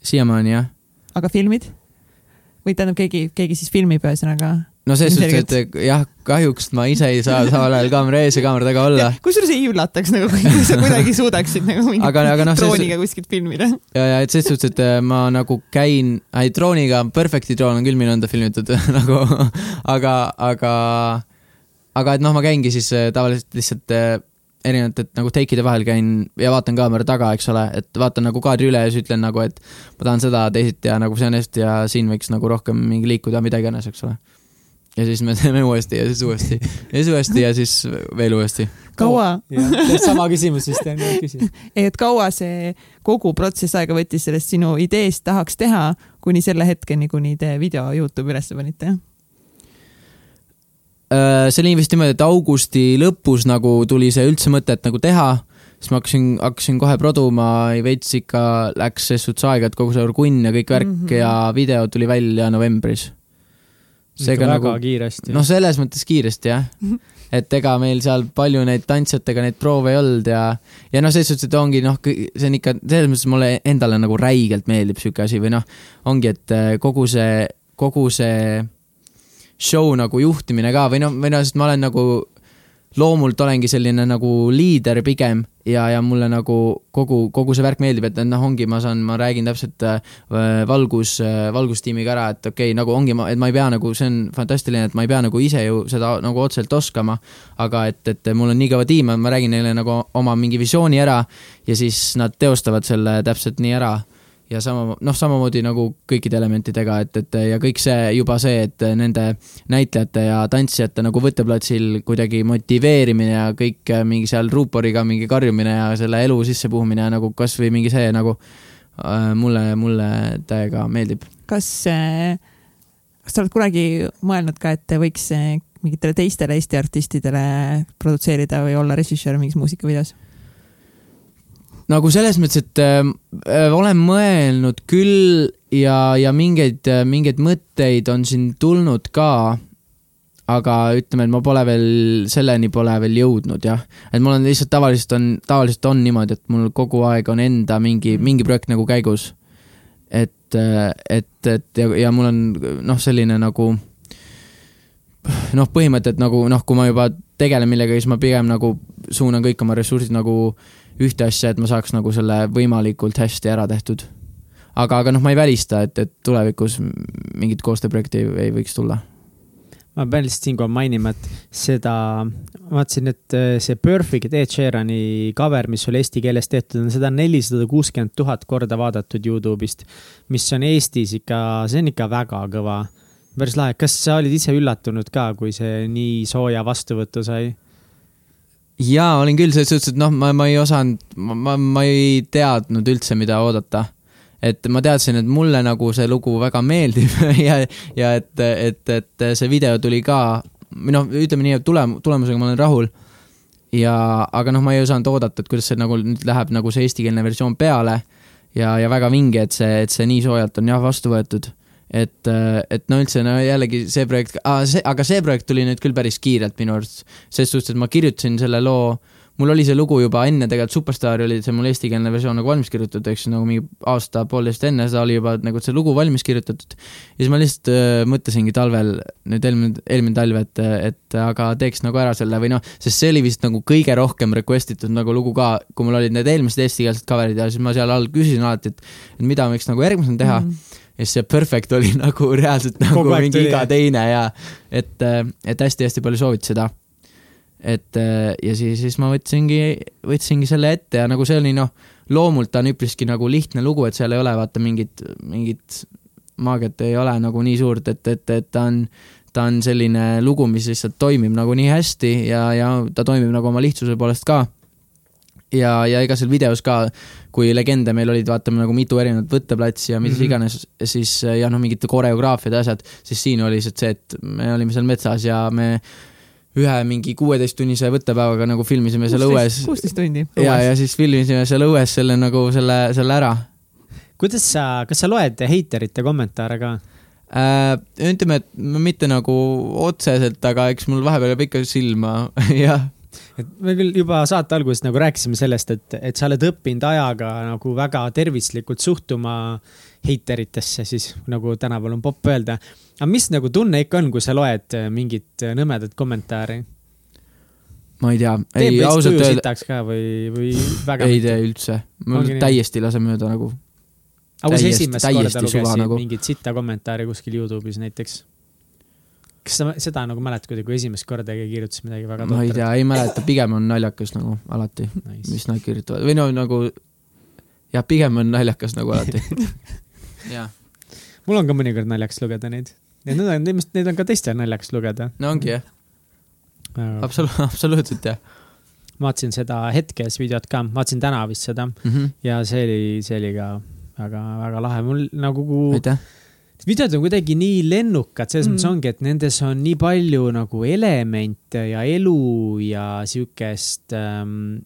siiamaani jah. aga filmid? või tähendab, keegi, keegi siis filmib ühesõnaga? No selles suhtes, et jah, kahjuks ma ise ei saa samal ajal kaamera ees ja kaamera taga olla. kusjuures ei üllataks nagu, kui sa kuidagi suudaksid nagu mingit aga, aga no, drooniga ses... kuskilt filmida. ja, ja et selles suhtes, et äh, ma nagu käin, ei drooniga, Perfecti droon on küll minu enda filmitud [LAUGHS] nagu, aga, aga, aga et noh, ma käingi siis äh, tavaliselt lihtsalt äh, erinevate nagu take'ide vahel käin ja vaatan kaamera taga, eks ole, et vaatan nagu kaadri üle ja siis ütlen nagu, et ma tahan seda, teisiti ja nagu see on hästi ja siin võiks nagu rohkem mingi liikuda, mida iganes, eks ole. Ja siis me teeme uuesti ja siis uuesti ja siis uuesti ja siis veel uuesti. kaua sama küsimus vist on, küsin. [LAUGHS] ei, et kaua see kogu protsess aega võttis sellest sinu ideest tahaks teha kuni selle hetkeni, kuni te video Youtube'i üles panite? Äh, see oli vist niimoodi, et augusti lõpus nagu tuli see üldse mõte, et nagu teha, siis ma hakkasin, hakkasin kohe produma, veits ikka läks ses suhtes aega, et kogu see orgunn ja kõik värk mm -hmm. ja video tuli välja novembris. Seega väga nagu, kiiresti. noh, selles mõttes kiiresti jah [LAUGHS] et ega meil seal palju neid tantsijatega neid proove ei olnud ja, ja noh, selles suhtes, et ongi noh, see on ikka, selles mõttes mulle endale nagu räigelt meeldib sihuke asi või noh, ongi, et äh, kogu see, kogu see show nagu juhtimine ka või noh, või noh, sest ma olen nagu loomult olengi selline nagu liider pigem ja, ja mulle nagu kogu, kogu see värk meeldib, et noh, ongi, ma saan, ma räägin täpselt äh, valgus äh,, valgustiimiga ära, et okei okay,, nagu ongi, et ma ei pea nagu, see on fantastiline, et ma ei pea nagu ise ju seda nagu otseselt oskama, aga et, et mul on nii kõva tiim, ma räägin neile nagu oma mingi visiooni ära ja siis nad teostavad selle täpselt nii ära ja sama, noh, samamoodi nagu kõikide elementidega, et, et ja kõik see juba see, et nende näitlejate ja tantsijate nagu võtteplatsil kuidagi motiveerimine ja kõik mingi seal ruuporiga mingi karjumine ja selle elu sissepuhumine nagu kasvõi mingi see nagu äh, mulle, mulle täiega meeldib. kas äh,, kas sa oled kunagi mõelnud ka, et võiks äh, mingitele teistele Eesti artistidele produtseerida või olla režissöör mingis muusikavideos? Nagu selles mõttes, et äh, äh, olen mõelnud küll ja, ja mingeid, äh, mingeid mõtteid on siin tulnud ka. aga ütleme, et ma pole veel, selleni pole veel jõudnud jah. et mul on lihtsalt tavaliselt on, tavaliselt on niimoodi, et mul kogu aeg on enda mingi, mingi projekt nagu käigus. et, äh, et, et ja, ja mul on noh, selline nagu noh, põhimõte, et nagu noh, kui ma juba tegelen millegagi, siis ma pigem nagu suunan kõik oma ressursid nagu äh, ühte asja, et ma saaks nagu selle võimalikult hästi ära tehtud. aga, aga noh, ma ei välista, et, et tulevikus mingit koostööprojekti ei, ei võiks tulla ma pean lihtsalt siinkohal mainima, et seda, vaatasin, et äh, see Perfect Ed Sheerani cover, mis oli eesti keeles tehtud, on seda nelisada kuuskümmend tuhat korda vaadatud Youtube'ist. mis on Eestis ikka, see on ikka väga kõva, päris lahe. kas sa olid ise üllatunud ka, kui see nii sooja vastuvõtu sai? Jaa, olin küll selles suhtes, et noh, ma, ma ei osanud, ma, ma ei teadnud üldse, mida oodata. et ma teadsin, et mulle nagu see lugu väga meeldib [LAUGHS] ja, ja et, et, et see video tuli ka, või noh, ütleme nii, et tulem-, tulemusega ma olen rahul. ja, aga noh, ma ei osanud oodata, et kuidas see nagu nüüd läheb nagu see eestikeelne versioon peale ja, ja väga vinge, et see, et see nii soojalt on jah vastu võetud et, äh, et no üldse, no jällegi see projekt aga see projekt tuli nüüd küll päris kiirelt minu arust. ses suhtes, et ma kirjutasin selle loo mul oli see lugu juba enne tegelikult Superstaari oli see mul eestikeelne versioon nagu valmis kirjutatud, eks ju, nagu mingi aasta-poolteist enne seda oli juba nagu see lugu valmis kirjutatud. ja siis ma lihtsalt äh, mõtlesingi talvel, nüüd eelmine, eelmine talv, et, et aga teeks nagu ära selle või noh, sest see oli vist nagu kõige rohkem request itud nagu lugu ka, kui mul olid need eelmised eestikeelsed cover'id ja siis ma seal all küsisin alati, et, et mida võiks nagu järgmisena teha mm. -hmm ja siis see Perfect oli [LAUGHS] nagu reaalselt nagu mingi tuli, iga teine ja et, äh, et hästi-hästi palju sooviti seda et äh, ja siis, siis ma võtsingi, võtsingi selle ette ja nagu see oli noh, loomult ta on üpriski nagu lihtne lugu, et seal ei ole vaata mingit, mingit maagiat ei ole nagu nii suurt, et, et, et ta on, ta on selline lugu, mis lihtsalt toimib nagu nii hästi ja, ja ta toimib nagu oma lihtsuse poolest ka. ja, ja ega seal videos ka, kui legende meil olid, vaatame nagu mitu erinevat võtteplatsi ja mis mm -hmm. iganes, siis ja noh, mingid koreograafiad ja asjad, siis siin oli lihtsalt see, et me olime seal metsas ja me ühe mingi kuueteisttunnise võttepäevaga nagu filmisime seal õues. kuusteist tundi. ja, ja siis filmisime seal õues selle nagu selle, selle ära. kuidas sa, kas sa loed heiterite kommentaare ka äh,? ütleme, et mitte nagu otseselt, aga eks mul vahepeal jääb ikka silma [LAUGHS] jah et me küll juba saate alguses nagu rääkisime sellest, et, et sa oled õppinud ajaga nagu väga tervislikult suhtuma heiteritesse siis, nagu tänapäeval on popp öelda aga mis nagu tunne ikka on, kui sa loed äh, mingit äh, nõmedat kommentaari? ma ei tea, ei ausalt öelda. sitaks ka või, või väga ei tee üldse, mul täiesti lase mööda nagu. aga kui sa esimest korda lugesid nagu... mingit sitta kommentaari kuskil Youtube'is näiteks? Kas sa seda nagu mäletad kuidagi, kui esimest korda keegi kirjutas midagi väga ma ei tea, ei mäleta, pigem on naljakas nagu alati nice., mis nad kirjutavad või no nagu jah, pigem on naljakas nagu alati [LAUGHS] jah. mul on ka mõnikord naljakas lugeda neid ja need on, neid on ka teistel naljakas lugeda. no ongi jah. Absolu-, absoluutselt jah. ma vaatasin seda hetkes videot ka, vaatasin täna vist seda mm -hmm. ja see oli, see oli ka väga, väga lahe, mul nagu. aitäh videod on kuidagi nii lennukad, selles mm. mõttes ongi, et nendes on nii palju nagu elemente ja elu ja siukest ähm,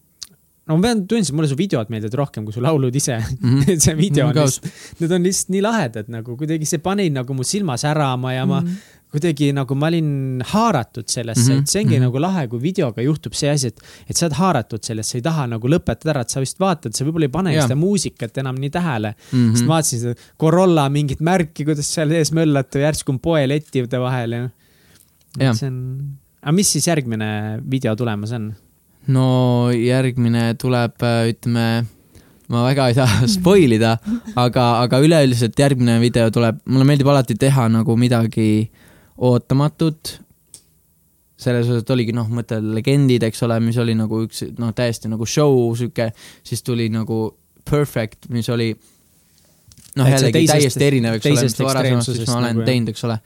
no ma pean tunnistama, mulle su videod meeldivad rohkem kui su laulud ise mm. -hmm. [LAUGHS] see video on mm -hmm. lihtsalt, need on lihtsalt nii lahedad nagu kuidagi see pani nagu mu silma särama ja ma mm -hmm kuidagi nagu ma olin haaratud sellesse mm, -hmm. et see ongi mm -hmm. nagu lahe, kui videoga juhtub see asi, et, et sa oled haaratud sellesse, sa ei taha nagu lõpetada ära, et sa vist vaatad, sa võib-olla ei pane yeah. seda muusikat enam nii tähele mm. -hmm. sest ma vaatasin seda Corolla mingit märki, kuidas seal sees möllata, järsku on poelettide vahel ja yeah.. see on, aga mis siis järgmine video tulemas on? No järgmine tuleb, äh, ütleme, ma väga ei taha [LAUGHS] spoil ida, aga, aga üleüldiselt järgmine video tuleb, mulle meeldib alati teha nagu midagi ootamatut. selles osas, oligi noh, mõtle legendid, eks ole, mis oli nagu üks noh, täiesti nagu show sihuke, siis tuli nagu Perfect, mis oli noh, jällegi täiesti erinev, eks ole, mis varasemast siis ma olen nagu, teinud, eks ole.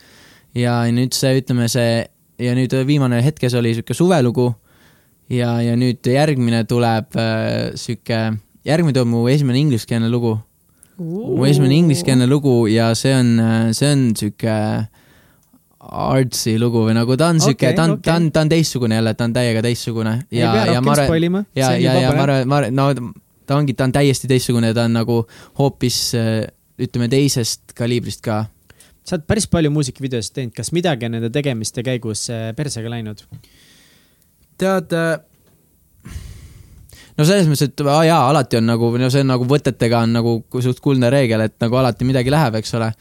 ja nüüd see, ütleme see ja nüüd viimane hetkes oli sihuke suvelugu ja, ja nüüd järgmine tuleb äh, sihuke, järgmine tuleb mu esimene ingliskeelne lugu. mu esimene ingliskeelne lugu ja see on, äh, see on sihuke artsy lugu või nagu ta on sihuke okay,, ta on okay., ta on, ta on teistsugune jälle, ta on täiega teistsugune. ja, ja ma arvan, ja, ja, ja ma arvan, ma arvan, no ta ongi, ta on täiesti teistsugune, ta on nagu hoopis äh, ütleme teisest kaliibrist ka. sa oled päris palju muusikavideosid teinud, kas midagi on nende tegemiste käigus äh, persega läinud? Tead, äh, no selles mõttes, et aa jaa, alati on nagu, no see on nagu võtetega on nagu suht kuldne reegel, et nagu alati midagi läheb, eks ole.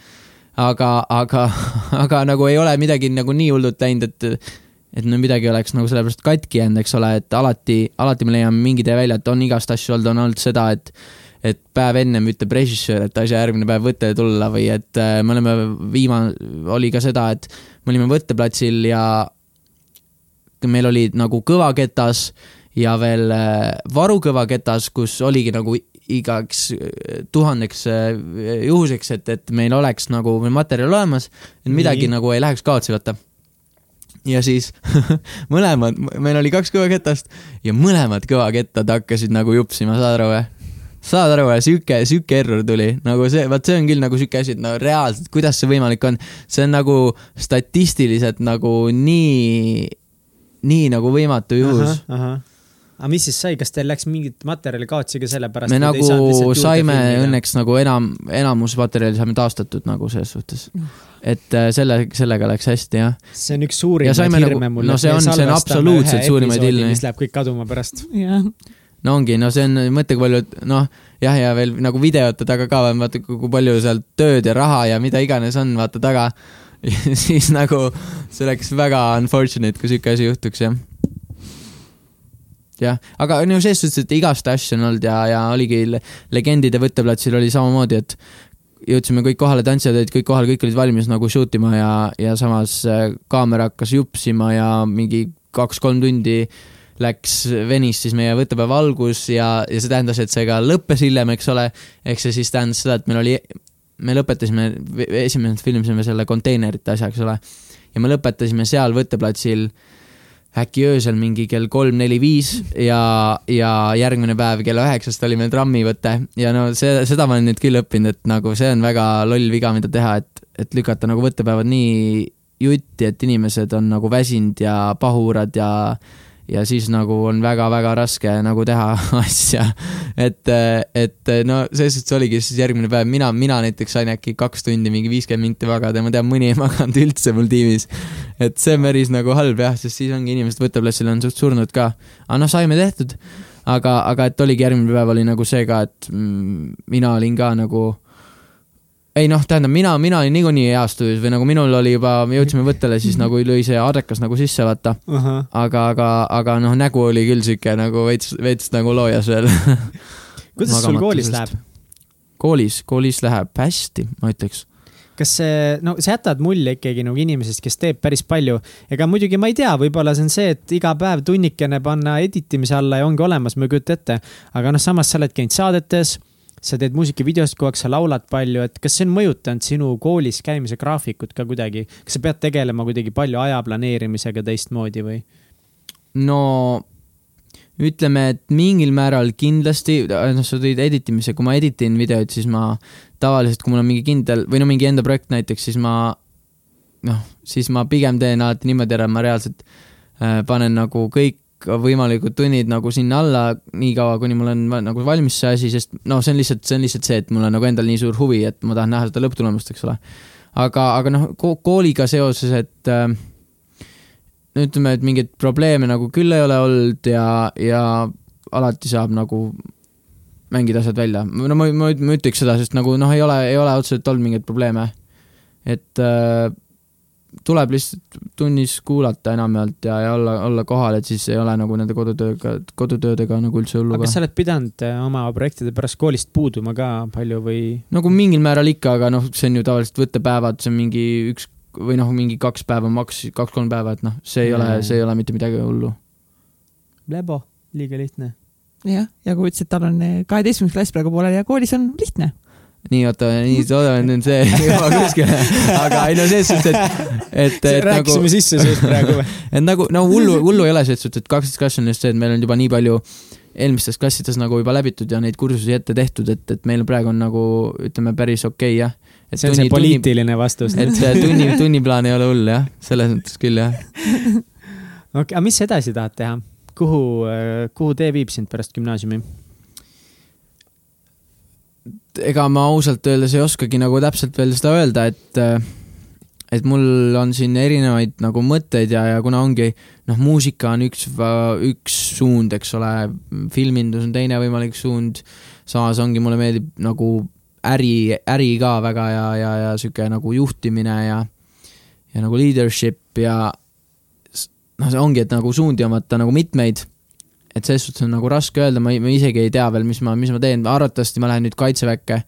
aga, aga, [LAUGHS] aga nagu ei ole midagi nagu nii hullult läinud, et, et no midagi oleks nagu sellepärast katki jäänud, eks ole, et alati, alati me leiame mingi tee välja, et on igast asju olnud, on olnud seda, et et päev ennem ütleb režissöör, et asja järgmine päev võttele tulla või et äh, me oleme viimane, oli ka seda, et me olime võtteplatsil ja meil olid nagu kõvaketas ja veel äh, varukõvaketas, kus oligi nagu igaks äh, tuhandeks äh, juhuseks, et, et meil oleks nagu materjal olemas, et midagi Nii. nagu ei läheks kaotsi, vaata. ja siis [LAUGHS] mõlemad, meil oli kaks kõvaketast ja mõlemad kõvakettad hakkasid nagu jupsima, saad aru või? saad aru, sihuke, sihuke error tuli, nagu see, vaat see on küll nagu sihuke asi, et no reaalselt, kuidas see võimalik on, see on nagu statistiliselt nagu nii nii nagu võimatu juhus. aga mis siis sai, kas teil läks mingit materjali kaotsi ka sellepärast? me nagu saime. õnneks nagu enam, enamus materjali saime taastatud nagu selles suhtes. et äh, selle, sellega läks hästi jah. see on üks Ja suurimaid saime nagu- hirme mul. no see on- see on absoluutselt suurimaid ilmi. mis läheb kõik kaduma pärast. jah, no ongi, no see on, mõtle, kui palju, noh, jah, ja veel nagu videote taga ka, vaata, kui palju seal tööd ja raha ja mida iganes on, vaata taga. [LAUGHS] siis nagu see oleks väga unfortunate, kui sihuke asi juhtuks, jah. jah, aga no selles suhtes, et igast asju on olnud ja, ja oligi le- legendide võtteplatsil oli samamoodi, et jõudsime kõik kohale, tantsijad olid kõik kohal, kõik olid valmis nagu shoot ima ja, ja samas äh, kaamera hakkas jupsima ja mingi kaks-kolm tundi läks, venis siis meie võttepäeva algus ja, ja see tähendas, et see ka lõppes hiljem, eks ole. ehk see siis tähendas seda, et meil oli, me lõpetasime, esimesed filmisime selle konteinerite asja, eks ole. ja me lõpetasime seal võtteplatsil äkki öösel mingi kell kolm-neli-viis ja, ja järgmine päev kella üheksast oli meil trammivõte ja no see, seda ma olen nüüd küll õppinud, et nagu see on väga loll viga, mida teha, et, et lükata nagu võttepäevad nii jutti, et inimesed on nagu väsinud ja pahurad ja ja siis nagu on väga-väga raske nagu teha [LAUGHS] asja. et, et no selles suhtes oligi siis järgmine päev, mina, mina näiteks sain äkki kaks tundi mingi viiskümmend minti magada ma tean, mõni ei [LAUGHS] maganud üldse mul tiimis. et see on päris nagu halb jah, sest siis ongi inimesed võtteplatsil on suht surnud ka. aga noh, saime tehtud. aga, aga et oligi järgmine päev oli nagu see ka, et mm, mina olin ka nagu ei noh, tähendab mina, mina olin niikuinii heas tujus või nagu minul oli juba, me jõudsime võttele, siis nagu lõi see adekas nagu sisse, vaata. aga, aga, aga noh, nägu oli küll sihuke nagu veits, veits nagu loojas veel. [LAUGHS] kuidas sul koolis läheb? koolis, koolis läheb hästi, ma ütleks. kas see, no sa jätad mulje ikkagi nagu inimesest, kes teeb päris palju. ega muidugi ma ei tea, võib-olla see on see, et iga päev tunnikene panna editimise alla ja ongi olemas, ma ei kujuta ette. aga noh, samas sa oled käinud saadetes, sa teed muusikavideosid kogu aeg, sa laulad palju, et kas see on mõjutanud sinu koolis käimise graafikut ka kuidagi? kas sa pead tegelema kuidagi palju aja planeerimisega teistmoodi või? no ütleme, et mingil määral kindlasti, noh, sa tõid editimise, kui ma editin videoid, siis ma tavaliselt, kui mul on mingi kindel või no mingi enda projekt näiteks, siis ma noh, siis ma pigem teen alati niimoodi ära, et ma reaalselt äh, panen nagu kõik võimalikud tunnid nagu sinna alla niikaua, kuni mul on nagu valmis see asi, sest noh, see on lihtsalt, see on lihtsalt see, et mul on nagu endal nii suur huvi, et ma tahan näha seda lõpptulemust, eks ole. aga, aga noh, kooliga seoses, et äh, no ütleme, et mingeid probleeme nagu küll ei ole olnud ja, ja alati saab nagu mängida asjad välja. no ma, ma, ma ütleks seda, sest nagu noh, ei ole, ei ole otseselt olnud mingeid probleeme. et äh, tuleb lihtsalt tunnis kuulata enamjaolt ja, ja olla, olla kohal, et siis ei ole nagu nende kodutööga, kodutöödega nagu üldse hullu aga ka kas. sa oled pidanud äh, oma projektide pärast koolist puuduma ka palju või? nagu mingil määral ikka, aga noh, see on ju tavaliselt võttepäevad, see on mingi üks või noh, mingi kaks päeva maks, kaks-kolm päeva, et noh, see ei ole Mm., see ei ole mitte midagi hullu. lebo, liiga lihtne. jah, ja kui ütlesid, tal on kaheteistkümnes klass praegu pooleli ja koolis on lihtne. nii, oota, nii, oota, nüüd see [LAUGHS] ei jõua kuskile, aga ei no selles suhtes, et, et, et nagu rääkisime, sisse sellest praegu või? [LAUGHS] et nagu no hullu, hullu ei ole selles suhtes, et kaksteist klass on just see, et meil on juba nii palju eelmistes klassides nagu juba läbitud ja neid kursusi ette tehtud, et, et meil praegu on nagu ütleme, päris okei okay, jah. et see on see poliitiline vastus. et tunni, tunniplaan ei ole hull jah, selles mõttes küll jah. [LAUGHS] okei, aga mis edasi tahad teha? kuhu, kuhu tee viib sind pärast gümnaasiumi? Ega ma ausalt öeldes ei oskagi nagu täpselt veel seda öelda, et et mul on siin erinevaid nagu mõtteid ja, ja kuna ongi noh, muusika on üks, üks suund, eks ole, filmindus on teine võimalik suund, samas ongi, mulle meeldib nagu äri, äri ka väga ja, ja, ja sihuke nagu juhtimine ja ja nagu leadership ja noh, see ongi, et nagu suundi on vaata nagu mitmeid et selles suhtes on nagu raske öelda, ma, ma isegi ei tea veel, mis ma, mis ma teen, arvatavasti ma lähen nüüd kaitseväkke.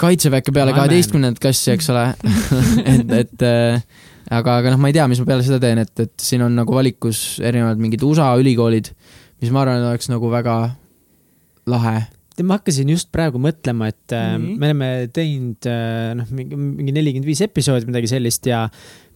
kaitseväkke peale kaheteistkümnendat klassi, eks ole [LAUGHS] et, et äh, aga, aga noh, ma ei tea, mis ma peale seda teen, et, et siin on nagu valikus erinevad mingid USA ülikoolid, mis ma arvan, oleks nagu väga lahe. ma hakkasin just praegu mõtlema, et mm. -hmm. me oleme teinud äh, noh, mingi, mingi nelikümmend viis episoodi, midagi sellist ja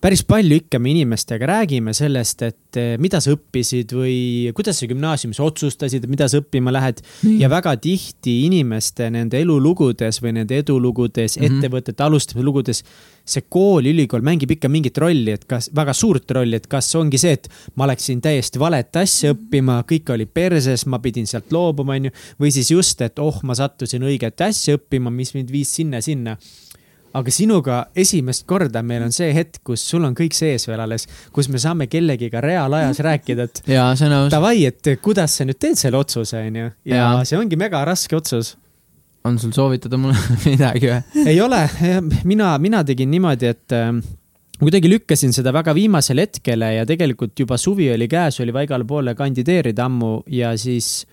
päris palju ikka me inimestega räägime sellest, et eh, mida sa õppisid või kuidas sa gümnaasiumis otsustasid, mida sa õppima lähed. ja väga tihti inimeste nende elulugudes või nende edulugudes mm, -hmm. ettevõtete alustamise lugudes see kool, ülikool mängib ikka mingit rolli, et kas, väga suurt rolli, et kas ongi see, et ma läksin täiesti valet asja õppima, kõik oli perses, ma pidin sealt loobuma, onju. või siis just, et oh, ma sattusin õiget asja õppima, mis mind viis sinna-sinna aga sinuga esimest korda meil on see hetk, kus sul on kõik sees veel alles, kus me saame kellegiga reaalajas rääkida, et. [LAUGHS] Davai, et kuidas sa nüüd teed selle otsuse, onju. ja see ongi mega raske otsus. on sul soovitada mulle [LAUGHS] midagi või? ei ole, mina, mina tegin niimoodi, et äh, kuidagi lükkasin seda väga viimasele hetkele ja tegelikult juba suvi oli käes, oli väga igale poole kandideerida ammu ja siis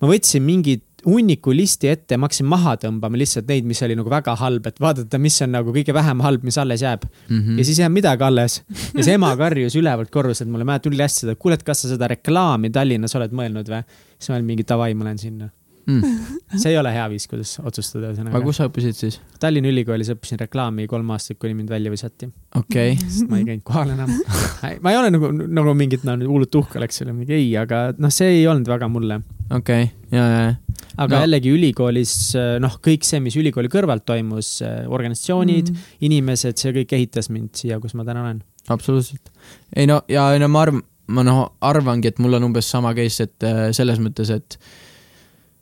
ma võtsin mingid hunniku listi ette, ma hakkasin maha tõmbama lihtsalt neid, mis oli nagu väga halb, et vaadata, mis on nagu kõige vähem halb, mis alles jääb mm. -hmm. ja siis ei jäänud midagi alles. ja see ema karjus ülevalt korruselt mulle, mäletan üli hästi seda, kuule, et kas sa seda reklaami Tallinnas oled mõelnud või? siis ma olin mingi davai, ma lähen sinna mm.. [LAUGHS] see ei ole hea viis, kuidas otsustada ühesõnaga. aga kus sa õppisid siis? Tallinna Ülikoolis õppisin reklaami kolm aastat, kuni mind välja visati. okei okay.. [LAUGHS] sest ma ei käinud kohal enam ma ei ole nagu, nagu mingit no, hullult uhke oleks selle mingi ei, aga noh, see ei olnud väga mulle. okei okay., ja, ja, ja. aga no. jällegi ülikoolis noh, kõik see, mis ülikooli kõrvalt toimus, organisatsioonid mm., inimesed, see kõik ehitas mind siia, kus ma täna olen. absoluutselt. ei no ja no ma arvan, ma noh, arvangi, et mul on umbes sama case, et äh, selles mõttes, et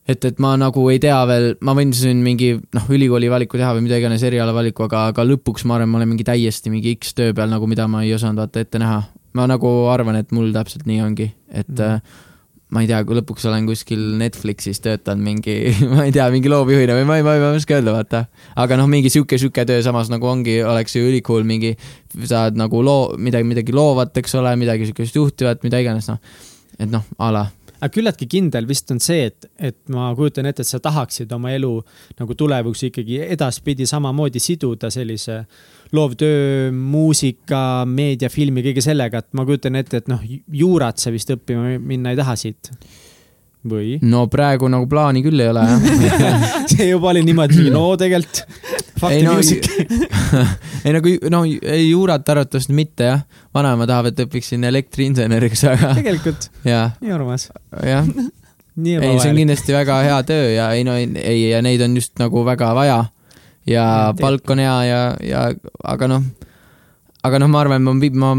et, et ma nagu ei tea veel, ma võin siin mingi noh, ülikooli valiku teha või mida iganes eriala valiku, aga, aga lõpuks ma arvan, ma olen mingi täiesti mingi X töö peal nagu, mida ma ei osanud vaata ette näha. ma nagu arvan, et mul täpselt nii ongi, et mm. ma ei tea, kui lõpuks olen kuskil Netflixis töötanud mingi, [LAUGHS] ma ei tea, mingi loovjuhina või ma ei, ma ei, ma ei oska öelda, vaata. aga noh, mingi sihuke, sihuke töö samas nagu ongi, oleks ju ülikool mingi, saad nagu loo, midagi, midagi loovat, eks ole, midagi sihukest juhtivat, mida iganes, noh. et noh, a la aga küllaltki kindel vist on see, et, et ma kujutan ette, et sa tahaksid oma elu nagu tulevikus ikkagi edaspidi samamoodi siduda sellise loovtöö, muusika, meedia, filmi, kõige sellega, et ma kujutan ette, et noh, juurat sa vist õppima minna ei taha siit või? no praegu nagu plaani küll ei ole jah [LAUGHS] see juba oli niimoodi, no tegelikult ei no, [LAUGHS] ei no kui, no ei juurat arvatavasti mitte jah. vanaema tahab, et õpiksin elektriinseneriks, aga. tegelikult? nii armas. jah. [LAUGHS] ei, see on kindlasti väga hea töö ja ei no ei, ei ja neid on just nagu väga vaja. ja, ja palk on hea ja, ja aga noh, aga noh, ma arvan, ma, ma,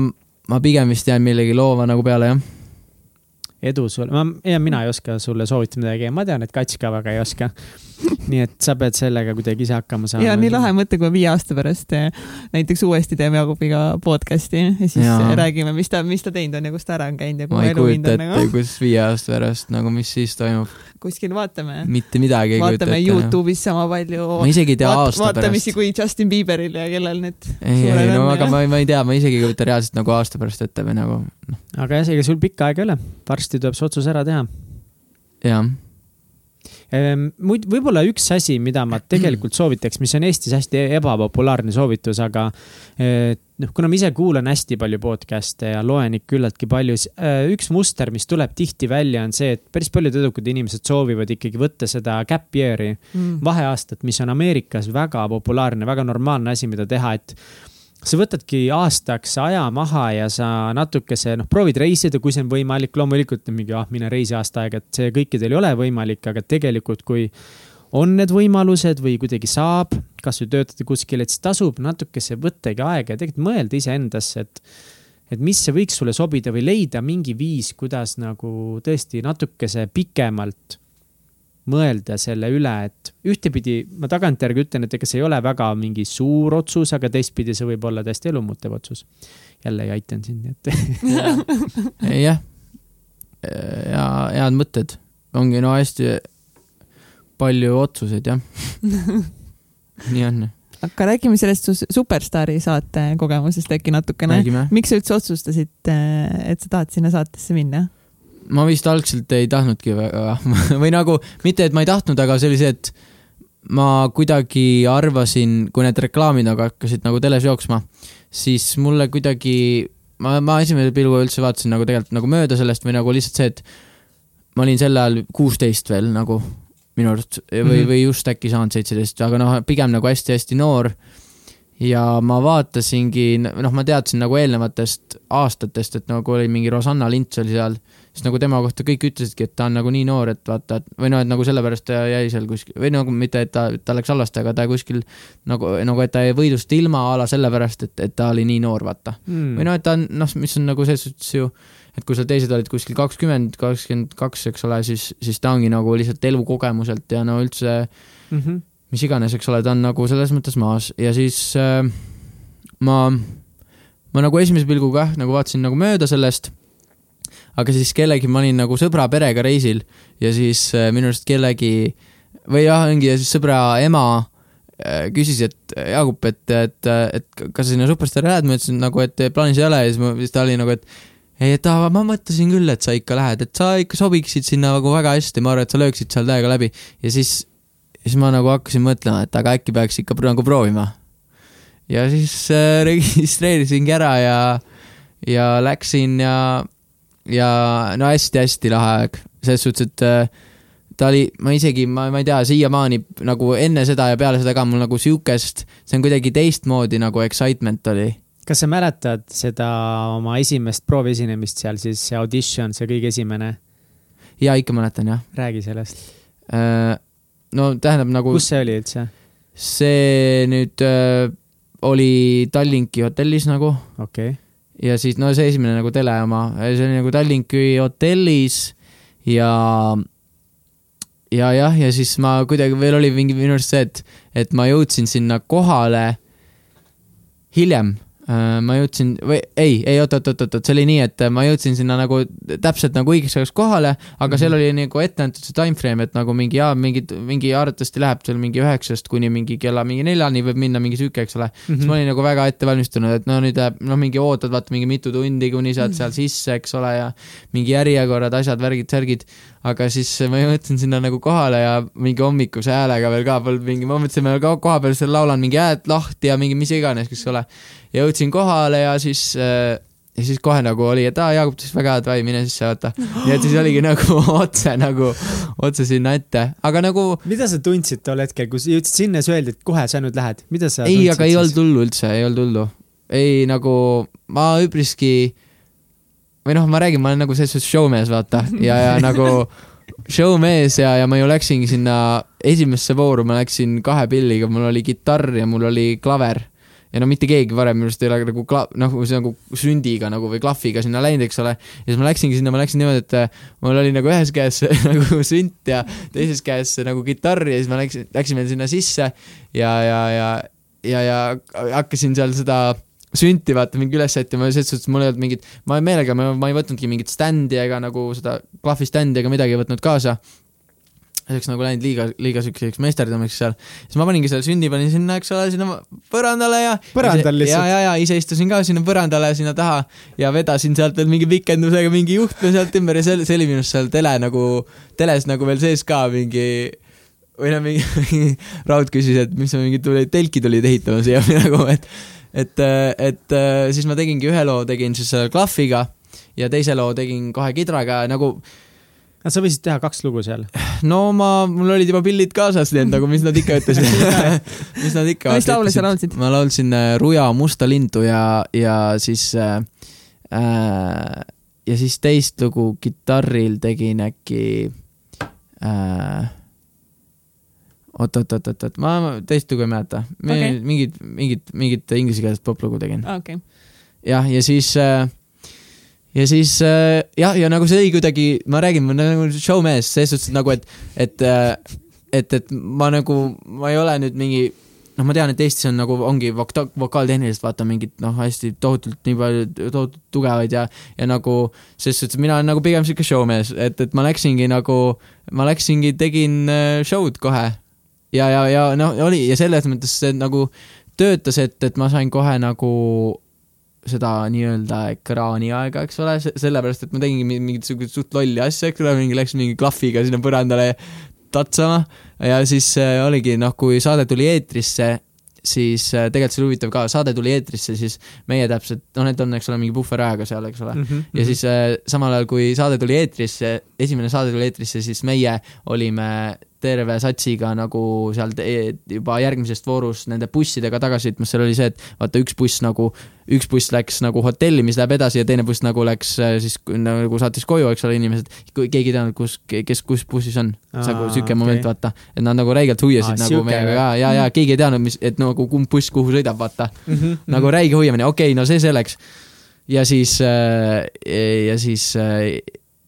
ma pigem vist jään millegi loova nagu peale jah edu sulle, ma, ja mina ei oska sulle soovitada midagi, ma tean, et Kats ka väga ei oska [LAUGHS] nii et sa pead sellega kuidagi ise hakkama saama. ja nii lahe mõte, kui viie aasta pärast eh, näiteks uuesti teeme Jaagupiga podcast'i ja siis ja. räägime, mis ta, mis ta teinud on ja kus ta ära on käinud ja kuhu elu viinud on nagu. kus viie aasta pärast nagu, mis siis toimub? Kuskil vaatame. mitte midagi ei kujuta ette. vaatame Youtube'is sama palju. ma isegi ei tea Vaat, aasta pärast. vaatamisi kui Justin Bieberil ja kellel need. ei, ei no aga ma, ma ei tea, ma isegi ei kujuta reaalselt nagu aasta pärast ette või nagu noh. aga jah, ega sul pikka aega ei ole, varsti tuleb see otsus ära teha. jah Ehm, muid, võib-olla üks asi, mida ma tegelikult soovitaks, mis on Eestis hästi ebapopulaarne soovitus, aga eh, noh, kuna ma ise kuulan hästi palju podcast'e ja loen ikka küllaltki palju, siis eh, üks muster, mis tuleb tihti välja, on see, et päris paljud edukad inimesed soovivad ikkagi võtta seda gap year'i mm., vaheaastat, mis on Ameerikas väga populaarne, väga normaalne asi, mida teha, et sa võtadki aastaks aja maha ja sa natukese, noh, proovid reisida, kui see on võimalik, loomulikult mingi, ah, mine reisi aasta aega, et see kõikidel ei ole võimalik, aga tegelikult, kui on need võimalused või kuidagi saab, kasvõi töötada kuskil, et siis tasub natukese võttagi aega ja tegelikult mõelda iseendasse, et et mis see võiks sulle sobida või leida mingi viis, kuidas nagu tõesti natukese pikemalt mõelda selle üle, et ühtepidi ma tagantjärgi ütlen, et ega see ei ole väga mingi suur otsus, aga teistpidi see võib olla täiesti elumuutev otsus. jälle ei aitanud sind, et [LAUGHS] jah, ja head mõtted, ongi no hästi palju otsuseid jah [LAUGHS] nii on aga räägime sellest su Superstaari saate kogemusest äkki natukene. miks sa üldse otsustasid, et sa tahad sinna saatesse minna? ma vist algselt ei tahtnudki väga [LAUGHS] või nagu mitte, et ma ei tahtnud, aga see oli see, et ma kuidagi arvasin, kui need reklaamid nagu hakkasid nagu teles jooksma, siis mulle kuidagi, ma, ma esimese pilguga üldse vaatasin nagu tegelikult nagu mööda sellest või nagu lihtsalt see, et ma olin sel ajal kuusteist veel nagu minu arust või mm, -hmm. või just äkki saanud seitseteist, aga noh, pigem nagu hästi-hästi noor ja ma vaatasingi, noh, ma teadsin nagu eelnevatest aastatest, et nagu oli mingi Rosanna Lints oli seal, siis nagu tema kohta kõik ütlesidki, et ta on nagu nii noor, et vaata, et või noh, et nagu sellepärast ta jäi seal kuskil või nagu mitte, et ta, ta läks halvasti, aga ta kuskil nagu, nagu et ta jäi võidust ilma a la sellepärast, et, et ta oli nii noor, vaata mm. või noh, et ta on noh, mis on nagu selles suhtes ju, et kui seal teised olid kuskil kakskümmend, kakskümmend kaks, eks ole, siis, siis ta ongi nagu lihtsalt elukogemuselt ja no üldse mm. -hmm. mis iganes, eks ole, ta on nagu selles mõttes maas ja siis äh, ma, ma nagu esimese pilguga jah, nagu vaatasin nagu mööda sellest, aga siis kellegi, ma olin nagu sõbra perega reisil ja siis äh, minu arust kellegi või jah, ongi ja siis sõbra ema äh, küsis, et Jaagup, et, et, et kas sa sinna Superstaari lähed, ma ütlesin nagu, et plaanis ei ole ja siis ma, siis ta oli nagu, et et aa, ma mõtlesin küll, et sa ikka lähed, et sa ikka sobiksid sinna nagu väga hästi, ma arvan, et sa lööksid seal täiega läbi. Ja siis, siis ma nagu hakkasin mõtlema, et aga äkki peaks ikka nagu proovima. ja siis äh, [LAUGHS] registreerisingi ära ja, ja läksin ja, ja no hästi-hästi lahe aeg, selles suhtes, et äh, ta oli, ma isegi, ma, ma ei tea, siiamaani nagu enne seda ja peale seda ka mul nagu siukest, see on kuidagi teistmoodi nagu excitement oli kas sa mäletad seda oma esimest prooviesinemist seal siis, see audition, see kõige esimene? jaa, ikka mäletan, jah. räägi sellest. no tähendab nagu. kus see oli üldse? see nüüd äh, oli Tallinki hotellis nagu. okei okay. ja siis, no see esimene nagu tele oma, see oli nagu Tallinki hotellis ja ja jah, ja siis ma kuidagi veel oli mingi minu arust see, et, et ma jõudsin sinna kohale hiljem ma jõudsin või ei, ei oot, oot, oot, oot, see oli nii, et ma jõudsin sinna nagu täpselt nagu õigeks ajaks kohale, aga mm -hmm. seal oli nagu ette antud see time frame, et nagu mingi jaa, mingi, mingi arvatavasti läheb seal mingi üheksast kuni mingi kella mingi neljani võib minna mingi sihuke, eks ole mm. -hmm. siis ma olin nagu väga ette valmistunud, et no nüüd läheb, noh, mingi ootad, vaata mingi mitu tundi, kuni saad mm -hmm. seal sisse, eks ole, ja mingi järjekorrad, asjad, värgid, särgid aga siis ma jõudsin sinna nagu kohale ja mingi hommikuse häälega veel ka polnud mingi, ma mõtlesin, ma koha peal seal laulan mingi hääd lahti ja mingi mis iganes, eks ole. jõudsin kohale ja siis äh, ja siis kohe nagu oli, et aa, Jaagup ütles väga hea, davai, mine sisse, vaata. nii et siis oligi nagu [LAUGHS] otse nagu, otse sinna ette, aga nagu. mida sa tundsid tol hetkel, kui sa jõudsid sinna, siis öeldi, et kohe sa nüüd lähed, mida sa ei, aga ei olnud hullu üldse, ei olnud hullu. ei nagu, ma üpriski või noh, ma räägin, ma olen nagu selles suhtes showmees, vaata, ja, ja [LAUGHS] nagu showmees ja, ja ma ju läksingi sinna esimesse vooru, ma läksin kahe pilliga, mul oli kitarr ja mul oli klaver. ja no mitte keegi varem minu arust ei ole nagu kla-, nagu see nagu sündiga nagu või klahviga sinna läinud, eks ole. ja siis ma läksingi sinna, ma läksin niimoodi, et mul oli nagu ühes käes [LAUGHS] nagu sünt ja teises käes nagu kitarr ja siis ma läksin, läksime sinna sisse ja, ja, ja, ja, ja hakkasin seal seda sünti vaata mingi üles sättima ja selles suhtes mul ei olnud mingit, ma meelega, ma, ei võtnudki mingit standi ega nagu seda klahvi standi ega midagi ei võtnud kaasa. see oleks nagu läinud liiga, liiga siukseks meisterdamiseks seal. siis ma paningi selle sündi panin sinna, eks ole, sinna põrandale ja. põrandal lihtsalt? ja, ja, ja ise istusin ka sinna põrandale sinna taha ja vedasin sealt veel mingi pikendusega mingi juhtme sealt ümber ja see, see oli minu arust seal tele nagu, teles nagu veel sees ka mingi või noh, mingi [LAUGHS] Raud küsis, et mis sa mingi tuli, telki tulid ehitama siia või nagu, et et, et siis ma tegingi ühe loo, tegin siis klahviga ja teise loo tegin kohe kidraga nagu sa võisid teha kaks lugu seal? no ma, mul olid juba pillid kaasas, nii et nagu, mis nad ikka ütlesid [LAUGHS] [LAUGHS] mis nad ikka mis laule sa laulsid? ma laulsin äh, Ruja musta lindu ja, ja siis äh, äh, ja siis teist lugu kitarril tegin äkki äh, oot-oot-oot-oot, ma teist lugu ei mäleta. Okay.. mingit, mingit, mingit inglisekeelset poplugu tegin. Okay.. jah, ja siis äh, ja siis äh, jah, ja nagu see oli kuidagi, ma räägin, ma olen nagu showmees, selles suhtes nagu, et, et, äh, et, et ma nagu, ma ei ole nüüd mingi noh, ma tean, et Eestis on nagu, ongi voka-, vokaaltehniliselt vaata mingid noh, hästi tohutult nii palju, tohutult tugevaid ja, ja nagu selles suhtes mina olen nagu pigem sihuke showmees, et, et ma läksingi nagu, ma läksingi, tegin show'd kohe ja, ja, ja noh, oli ja selles mõttes see nagu töötas, et, et ma sain kohe nagu seda nii-öelda ekraani aega, eks ole, sellepärast et ma tegingi mingit siukest suht lolli asja, eks ole, mingi läks mingi klahviga sinna põrandale tatsama ja siis äh, oligi noh, kui saade tuli eetrisse, siis äh, tegelikult see oli huvitav ka, saade tuli eetrisse, siis meie täpselt, no need on, eks ole, mingi puhverajaga seal, eks ole mm. -hmm. ja siis äh, samal ajal, kui saade tuli eetrisse, esimene saade tuli eetrisse, siis meie olime terve satsiga nagu seal juba järgmisest voorus nende bussidega tagasi sõitmas, seal oli see, et vaata üks buss nagu, üks buss läks nagu hotelli, mis läheb edasi ja teine buss nagu läks äh, siis nagu saatis koju, eks ole, inimesed, keegi ei teadnud, kus, kes, kus bussis on. nagu Aa, siuke okei. moment, vaata, et nad nagu räigelt huviasid Aa, nagu meiega ja, ja, ja keegi ei teadnud, mis, et nagu kumb buss kuhu sõidab, vaata. Mhm. nagu räige huviamine, okei okay,, no see selleks. ja siis äh,, ja siis äh,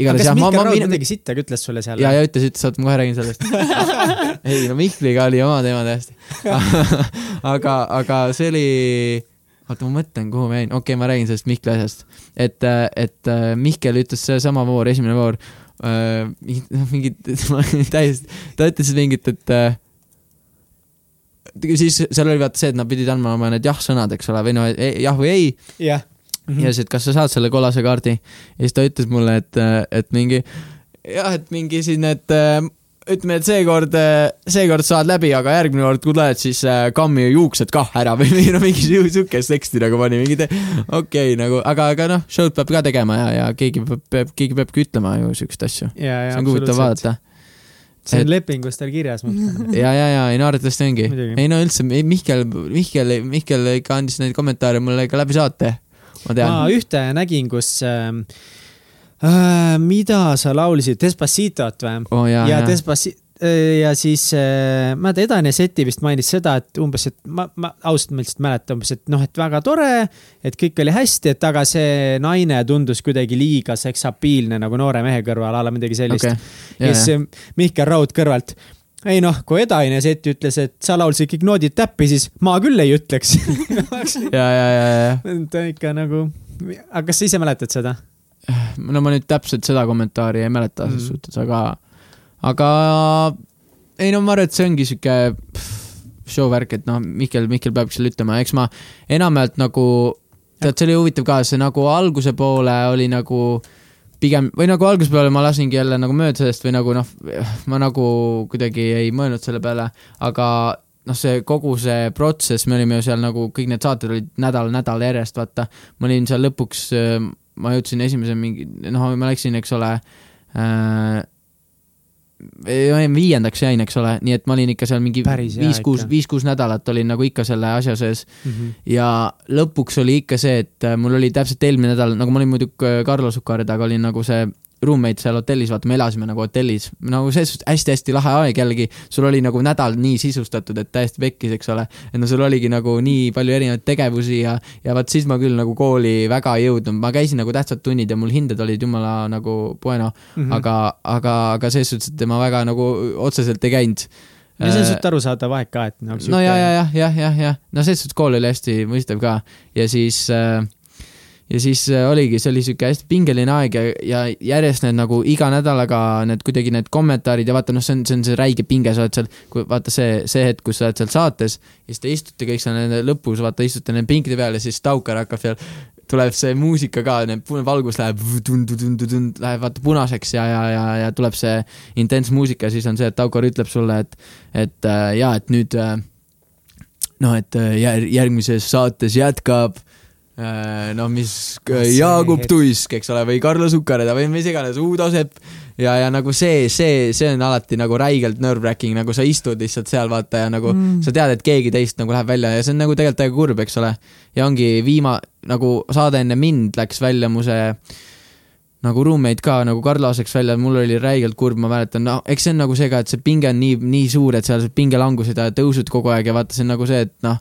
igatahes jah, ma, ma Raud min- midagi sittagi ütles sulle seal? ja, ja ütles, ütles, oota, ma kohe räägin sellest. [LAUGHS] ei no Mihkliga oli oma teema täiesti. [LAUGHS] aga, aga see oli, oota, ma mõtlen, kuhu ma jäin, okei okay,, ma räägin sellest Mihkli asjast. et, et äh, Mihkel ütles seesama voor, esimene voor, noh, mingit, [LAUGHS] täiesti, ta ütles mingit, et äh, siis seal oli vaata see, et nad pidid andma oma need jah-sõnad, eks ole, või no e- jah või ei jah. ja siis, et kas sa saad selle kollase kaardi ja siis ta ütles mulle, et, et mingi jah, et mingi siin, et äh, ütleme, et seekord, seekord saad läbi, aga järgmine kord, kui tuled, siis äh, kammi juuksed kah ära [LAUGHS] või no mingi siukest teksti nagu pani, mingi okei okay, nagu, aga, aga noh, show'd peab ka tegema ja, ja keegi peab, keegi peabki ütlema ju siukest asju. see on huvitav. vaadata. see Et- on lepingus tal kirjas. [LAUGHS] ja, ja, ja ei no arvatavasti ongi. Ei no üldse, Mihkel, Mihkel, Mihkel ikka andis neid kommentaare mulle ka läbi saate. Ma tean ma ühte nägin, kus äh,, äh, mida sa laulsid, Despacitot või? oh,. ja, ja ja, Despaci-, ja siis äh, ma ei tea, Edane Seti vist mainis seda, et umbes, et ma, ma ausalt ma lihtsalt mäletan umbes, et noh, et väga tore, et kõik oli hästi, et aga see naine tundus kuidagi liiga seksapiilne nagu noore mehe kõrval, a la midagi sellist okay.. ja siis äh, Mihkel Raud kõrvalt ei noh, kui Edane Sett ütles, et sa laulsid kõik noodid täppi, siis ma küll ei ütleks. [LAUGHS] ja, ja, ja, ja, ta ikka nagu, aga kas sa ise mäletad seda? no ma nüüd täpselt seda kommentaari ei mäleta selles Mhm. mm. suhtes, aga, aga ei no ma arvan, et see ongi sihuke show värk, et noh, Mihkel, Mihkel peabki selle ütlema, eks ma enamjaolt nagu, tead, see oli huvitav ka, see nagu alguse poole oli nagu pigem või nagu alguse peale ma lasingi jälle nagu mööda sellest või nagu noh, ma nagu kuidagi ei mõelnud selle peale, aga noh, see kogu see protsess, me olime ju seal nagu kõik need saated olid nädal-nädal järjest, vaata. ma olin seal lõpuks, ma jõudsin esimese mingi, noh, ma läksin, eks ole äh,. Viiendaks jäin, eks ole, nii et ma olin ikka seal mingi viis-kuus viis-kuus nädalat olin nagu ikka selle asja sees Mhm. ja lõpuks oli ikka see, et mul oli täpselt eelmine nädal, nagu ma olin muidu äh, Carlo Sukaredaga olin nagu see roommate seal hotellis, vaata me elasime nagu hotellis, nagu selles suhtes hästi-hästi lahe aeg jällegi, sul oli nagu nädal nii sisustatud, et täiesti pekkis, eks ole. et no sul oligi nagu nii palju erinevaid tegevusi ja, ja vaat siis ma küll nagu kooli väga ei jõudnud, ma käisin nagu tähtsad tunnid ja mul hinded olid jumala nagu bueno mm, -hmm. aga, aga, aga selles suhtes, et ma väga nagu otseselt ei käinud. ja see on suht arusaadav aeg ka, et nagu no ja, ja, jah, jah, jah, jah, no selles suhtes kool oli hästi mõistev ka ja siis äh, ja siis äh, oligi, see oli sihuke hästi pingeline aeg ja, ja järjest need nagu iga nädalaga need kuidagi need kommentaarid ja vaata noh, see on, see on see räige pinge, sa oled seal, kui vaata see, see hetk, kus sa oled seal saates ja siis te istute kõik seal nende lõpus, vaata istute nende pinkide peal ja siis Taukar hakkab seal tuleb see muusika ka, valgus läheb, läheb vaata punaseks ja, ja, ja, ja tuleb see intens muusika siis on see, et Taukar ütleb sulle, et, et äh, jaa, et nüüd äh, noh, et äh, jär- järgmises saates jätkab noh, mis Ah, Jaagup. Tuisk, eks ole, või Karlo Sukareda või mis iganes, Uudo Sepp ja, ja nagu see, see, see on alati nagu räigelt nerve-wracking, nagu sa istud lihtsalt seal vaata ja nagu mm. sa tead, et keegi teist nagu läheb välja ja see on nagu tegelikult täiega kurb, eks ole. ja ongi viima-, nagu saade enne mind läks välja mu see nagu roommate ka nagu Karl laseks välja, mul oli räigelt kurb, ma mäletan, no eks see on nagu see ka, et see pinge on nii, nii suur, et seal pingelangused ja tõusud kogu aeg ja vaata, see on nagu see, et noh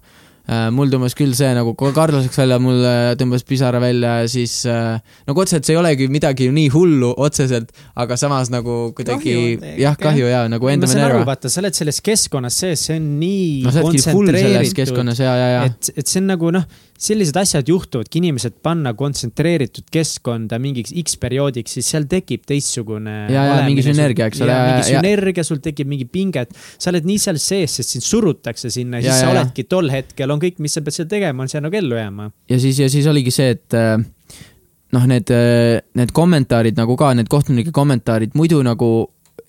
mul tõmbas küll see nagu, kui Karl laseks välja, mul äh, tõmbas pisara välja ja siis äh, nagu otseselt see ei olegi midagi nii hullu otseselt, aga samas nagu kuidagi jah, kahju ja nagu ma enda saan aru, vaata, sa oled selles keskkonnas sees, see on nii no kontsentreeritud, et, et see on nagu noh, sellised asjad juhtuvadki, inimesed panna kontsentreeritud keskkonda mingiks X perioodiks, siis seal tekib teistsugune. Ja, ja mingi sünergia, eks ole, mingi sünergia, sul tekib mingi pinge, et sa oled nii seal sees, sest sind surutakse sinna ja Ja, siis sa ja. oledki tol hetkel on kõik, mis sa pead seal tegema, on seal nagu ellu jääma. ja siis, ja siis oligi see, et äh, noh, need, need kommentaarid nagu ka, need kohtunike kommentaarid muidu nagu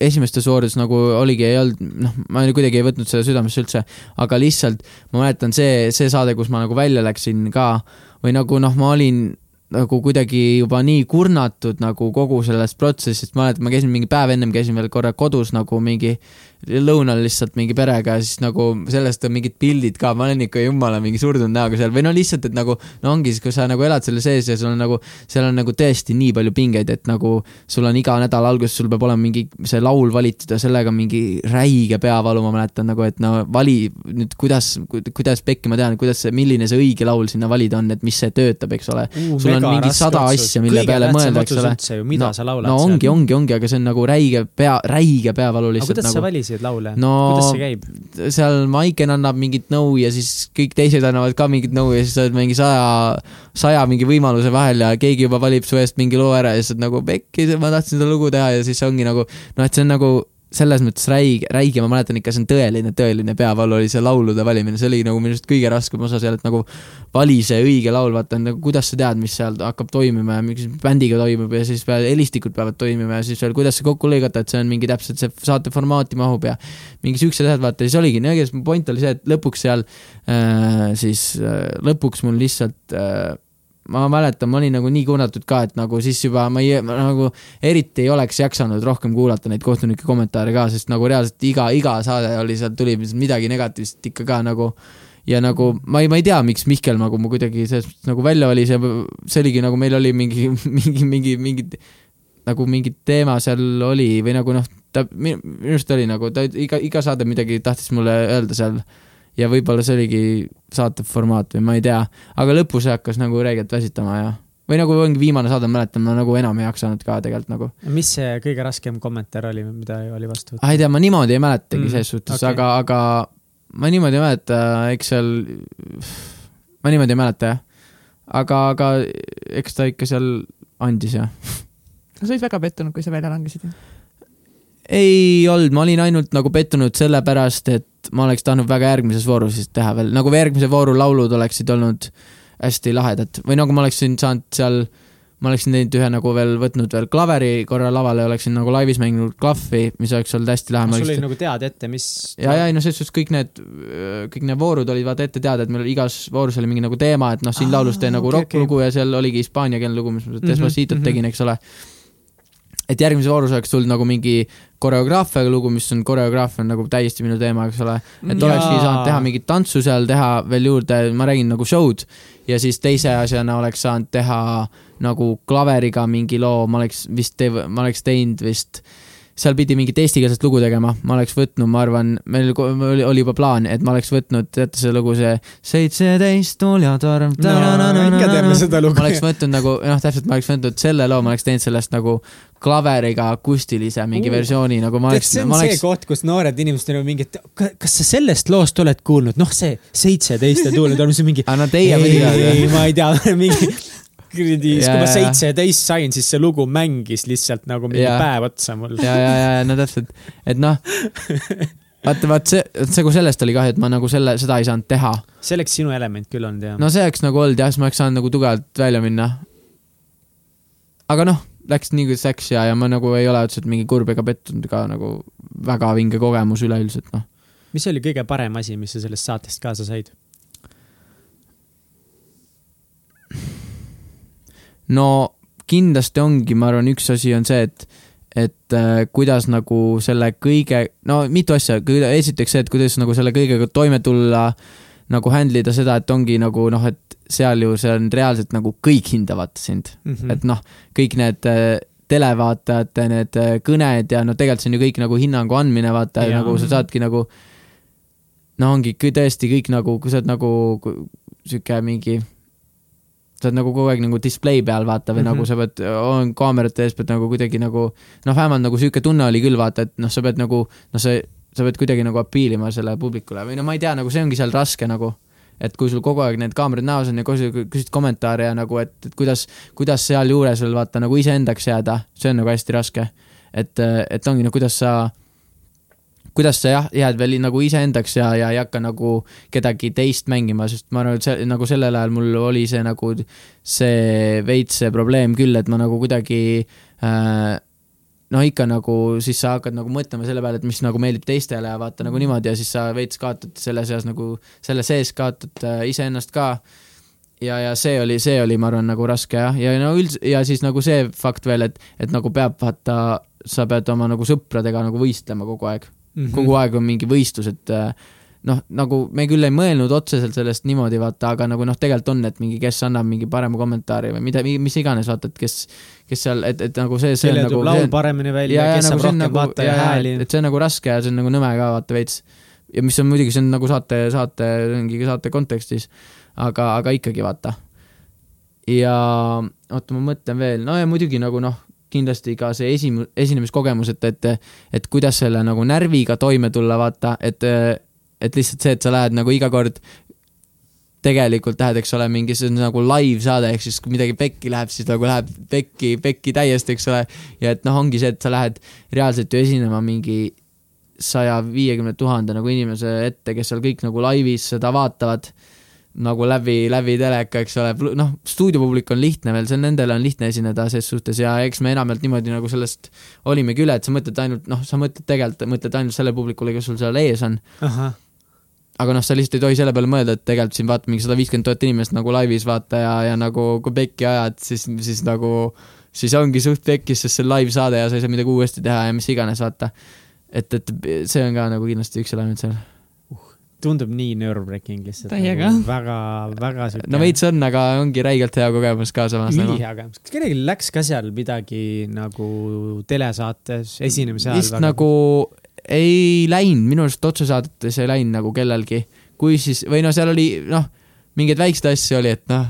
esimestes voorudes nagu oligi, ei olnud, noh, ma kuidagi ei võtnud seda südamesse üldse, aga lihtsalt ma mäletan see, see saade, kus ma nagu välja läksin ka või nagu noh, ma olin nagu kuidagi juba nii kurnatud nagu kogu sellest protsessist, ma mäletan, ma käisin mingi päev ennem käisin veel korra kodus nagu mingi lõunal lihtsalt mingi perega ja siis nagu sellest on mingid pildid ka, ma olen ikka jumala mingi surnud näoga seal või no lihtsalt, et nagu no ongi kui sa nagu elad selle sees ja sul on nagu, seal on nagu tõesti nii palju pingeid, et nagu sul on iga nädala alguses, sul peab olema mingi see laul valitud ja sellega mingi räige peavalu, ma mäletan nagu, et no vali nüüd, kuidas, kuidas pekki ma tean, kuidas see, milline see õige laul sinna valida on, et mis see töötab, eks ole uh,. sul on mingi sada asja, mille peale mõelda, eks ole. mida no, sa laulad no ongi, ongi, ongi, aga see on nagu räige pea, räige peavalu lihtsalt. kuidas nagu... sa valisid? laule no,? kuidas see käib? seal Maiken annab mingit nõu ja siis kõik teised annavad ka mingit nõu ja siis sa oled mingi saja, saja mingi võimaluse vahel ja keegi juba valib su eest mingi loo ära ja siis oled nagu pekki, ma tahtsin seda lugu teha ja siis ongi nagu noh, et see on nagu selles mõttes räige, räige, ma mäletan ikka, see on tõeline, tõeline peavalu oli see laulude valimine, see oli nagu minu arust kõige raskem osa seal, et nagu vali see õige laul, vaata nagu kuidas sa tead, mis seal hakkab toimima ja mis bändiga toimub ja siis helistikud peavad toimima ja siis veel kuidas see kokku lõigata, et see on mingi täpselt see saate formaati mahub ja mingi siuksed asjad, vaata, ja siis oligi, no igatahes point oli see, et lõpuks seal äh, siis äh, lõpuks mul lihtsalt äh, ma mäletan, ma olin nagu nii kurnatud ka, et nagu siis juba ma ei, ma nagu eriti ei oleks jaksanud rohkem kuulata neid kohtunike kommentaare ka, sest nagu reaalselt iga, iga saade oli seal, tuli midagi negatiivset ikka ka nagu. Ja nagu ma ei, ma ei tea, miks Mihkel nagu mu kuidagi selles mõttes nagu välja valis ja see oligi nagu meil oli mingi, [LAUGHS] mingi, mingi, mingi nagu mingi teema seal oli või nagu noh, ta minu arust oli nagu ta iga, iga saade midagi tahtis mulle öelda seal ja võib-olla see oligi saate formaat või ma ei tea, aga lõpus hakkas nagu räigelt väsitama ja või nagu ongi viimane saade, mäletan, ma nagu enam ei jaksanud ka tegelikult nagu. mis see kõige raskem kommentaar oli, mida oli vastu võtta ah,? ei tea, ma niimoodi ei mäletagi mm, selles suhtes okay., aga, aga ma niimoodi ei mäleta, eks seal, ma niimoodi ei mäleta jah. aga, aga eks ta ikka seal andis jah. sa olid väga pettunud, kui sa välja langesid? ei olnud, ma olin ainult nagu pettunud sellepärast, et ma oleks tahtnud väga järgmises voorus teha veel, nagu järgmise vooru laulud oleksid olnud hästi lahedad või nagu ma oleksin saanud seal, ma oleksin teinud ühe nagu veel võtnud veel klaveri korra lavale, oleksin nagu laivis mänginud klahvi, mis oleks olnud hästi lahe. sul oli nagu teada ette, mis? ja, ja ei no selles suhtes kõik need, kõik need voorud olid vaata ette teada, et meil igas voorus oli mingi nagu teema, et noh, siin laulus teen nagu okay, rokklugu okay. ja seal oligi hispaaniakeelne lugu, mis ma mhm, Desposito't mm -hmm. tegin, eks ole et järgmises voorus oleks tulnud nagu mingi koreograafia lugu, mis on, koreograafia on nagu täiesti minu teema, eks ole. et ja... olekski saanud teha mingit tantsu seal, teha veel juurde, ma räägin nagu show'd. ja siis teise asjana oleks saanud teha nagu klaveriga mingi loo, ma oleks vist, ma oleks teinud vist seal pidi mingit eestikeelset lugu tegema, ma oleks võtnud, ma arvan, meil oli, oli juba plaan, et ma oleks võtnud, teate see lugu, see seitseteist tuljatorm no,. ikka teame seda lugu. ma oleks võtnud nagu, noh, täpselt, ma oleks võtnud selle loo, ma oleks teinud sellest nagu klaveriga akustilise mingi uh, versiooni, nagu ma oleks. see on oleks... see koht, kus noored inimesed on mingi, et kas sa sellest loost oled kuulnud, noh, see seitseteist ja tuljatorm, see mingi. muidugi. ei, ma ei tea, mingi kuradi, siis kui ma seitseteist sain, siis see lugu mängis lihtsalt nagu mingi ja. päev otsa mul. ja, ja, ja no täpselt, et noh vaata, vaat see, kui sellest oli kahju, et ma nagu selle, seda ei saanud teha. see oleks sinu element küll olnud, jah? no see oleks nagu olnud jah, siis ma oleks saanud nagu tugevalt välja minna. aga noh, läks nii, kuidas läks ja, ja ma nagu ei ole otseselt mingi kurb ega pettunud ka nagu väga vinge kogemus üleüldiselt, noh. mis oli kõige parem asi, mis sa sellest saatest kaasa said? No kindlasti ongi, ma arvan, üks asi on see, et, et äh, kuidas nagu selle kõige, no mitu asja, esiteks see, et kuidas nagu selle kõigega toime tulla, nagu handle ida seda, et ongi nagu noh, et seal ju see on reaalselt nagu kõik hindavad sind mm, -hmm. et noh, kõik need äh, televaatajate need äh, kõned ja no tegelikult see on ju kõik nagu hinnangu andmine, vaata, nagu sa saadki nagu no ongi tõesti kõik nagu, kui sa oled nagu sihuke mingi sa oled nagu kogu aeg nagu display peal, vaata, või mm -hmm. nagu sa pead, on kaamerate ees, pead nagu kuidagi nagu noh, vähemalt nagu sihuke tunne oli küll, vaata, et noh, sa pead nagu, noh, sa, sa pead kuidagi nagu appeal ima selle publikule või no ma ei tea, nagu see ongi seal raske nagu et kui sul kogu aeg need kaamerad näos on ja küsid kommentaare ja nagu, et, et kuidas, kuidas sealjuures veel vaata nagu iseendaks jääda, see on nagu hästi raske. et, et ongi, no kuidas sa kuidas sa jah, jääd veel nagu iseendaks ja, ja ei hakka nagu kedagi teist mängima, sest ma arvan, et see nagu sellel ajal mul oli see nagu see veits see probleem küll, et ma nagu kuidagi äh, noh, ikka nagu siis sa hakkad nagu mõtlema selle peale, et mis nagu meeldib teistele ja vaata nagu niimoodi ja siis sa veits kaotad selle seas nagu, selle sees kaotad äh, iseennast ka. ja, ja see oli, see oli, ma arvan, nagu raske jah, ja no üldse ja siis nagu see fakt veel, et, et nagu peab vaata, sa pead oma nagu sõpradega nagu võistlema kogu aeg mm. -hmm. kogu aeg on mingi võistlus, et äh, noh, nagu me küll ei mõelnud otseselt sellest niimoodi, vaata, aga nagu noh, tegelikult on, et mingi, kes annab mingi parema kommentaari või mida, mis iganes, vaata, et kes, kes seal, et, et nagu see, see kelle on nagu. tuleb laul paremini välja, kes nagu saab rohkem nagu, vaataja hääli. et see on nagu raske ja see on nagu nõme ka vaata veits. ja mis on muidugi, see on nagu saate, saate, mingi saate kontekstis, aga, aga ikkagi vaata. ja oota, ma mõtlen veel, no ja muidugi nagu noh, kindlasti ka see esim-, esinemiskogemus, et, et, et kuidas selle nagu närviga toime tulla, vaata, et, et lihtsalt see, et sa lähed nagu iga kord tegelikult lähed, eks ole, mingi, see on nagu live-saade, ehk siis kui midagi pekki läheb, siis nagu läheb pekki, pekki täiesti, eks ole. ja et noh, ongi see, et sa lähed reaalselt ju esinema mingi saja viiekümne tuhande nagu inimese ette, kes seal kõik nagu laivis seda vaatavad nagu läbi, läbi teleka, eks ole, noh, stuudiopublik on lihtne veel, see on, nendele on lihtne esineda ses suhtes ja eks me enamjaolt niimoodi nagu sellest olimegi üle, et sa mõtled ainult, noh, sa mõtled tegelikult, mõtled ainult selle publikule, kes sul seal ees on. aga noh, sa lihtsalt ei tohi selle peale mõelda, et tegelikult siin vaata mingi sada viiskümmend tuhat inimest nagu laivis vaata ja, ja nagu kui pekki ajad, siis, siis nagu, siis ongi suht pekkis, sest see on live-saade ja sa ei saa midagi uuesti teha ja mis iganes, vaata. et, et see on ka nagu kindlasti üks element seal tundub nii nerve-wracking lihtsalt. Täiega. Nagu väga, väga siuke. no veits on, aga ongi räigelt hea kogemus ka samas nagu. ülihea kogemus. kas kellelgi läks ka seal midagi nagu telesaates esinemise ajal? vist väga... nagu ei läinud, minu arust otsesaadetes ei läinud nagu kellelgi. kui siis, või no seal oli noh, mingeid väikseid asju oli, et noh,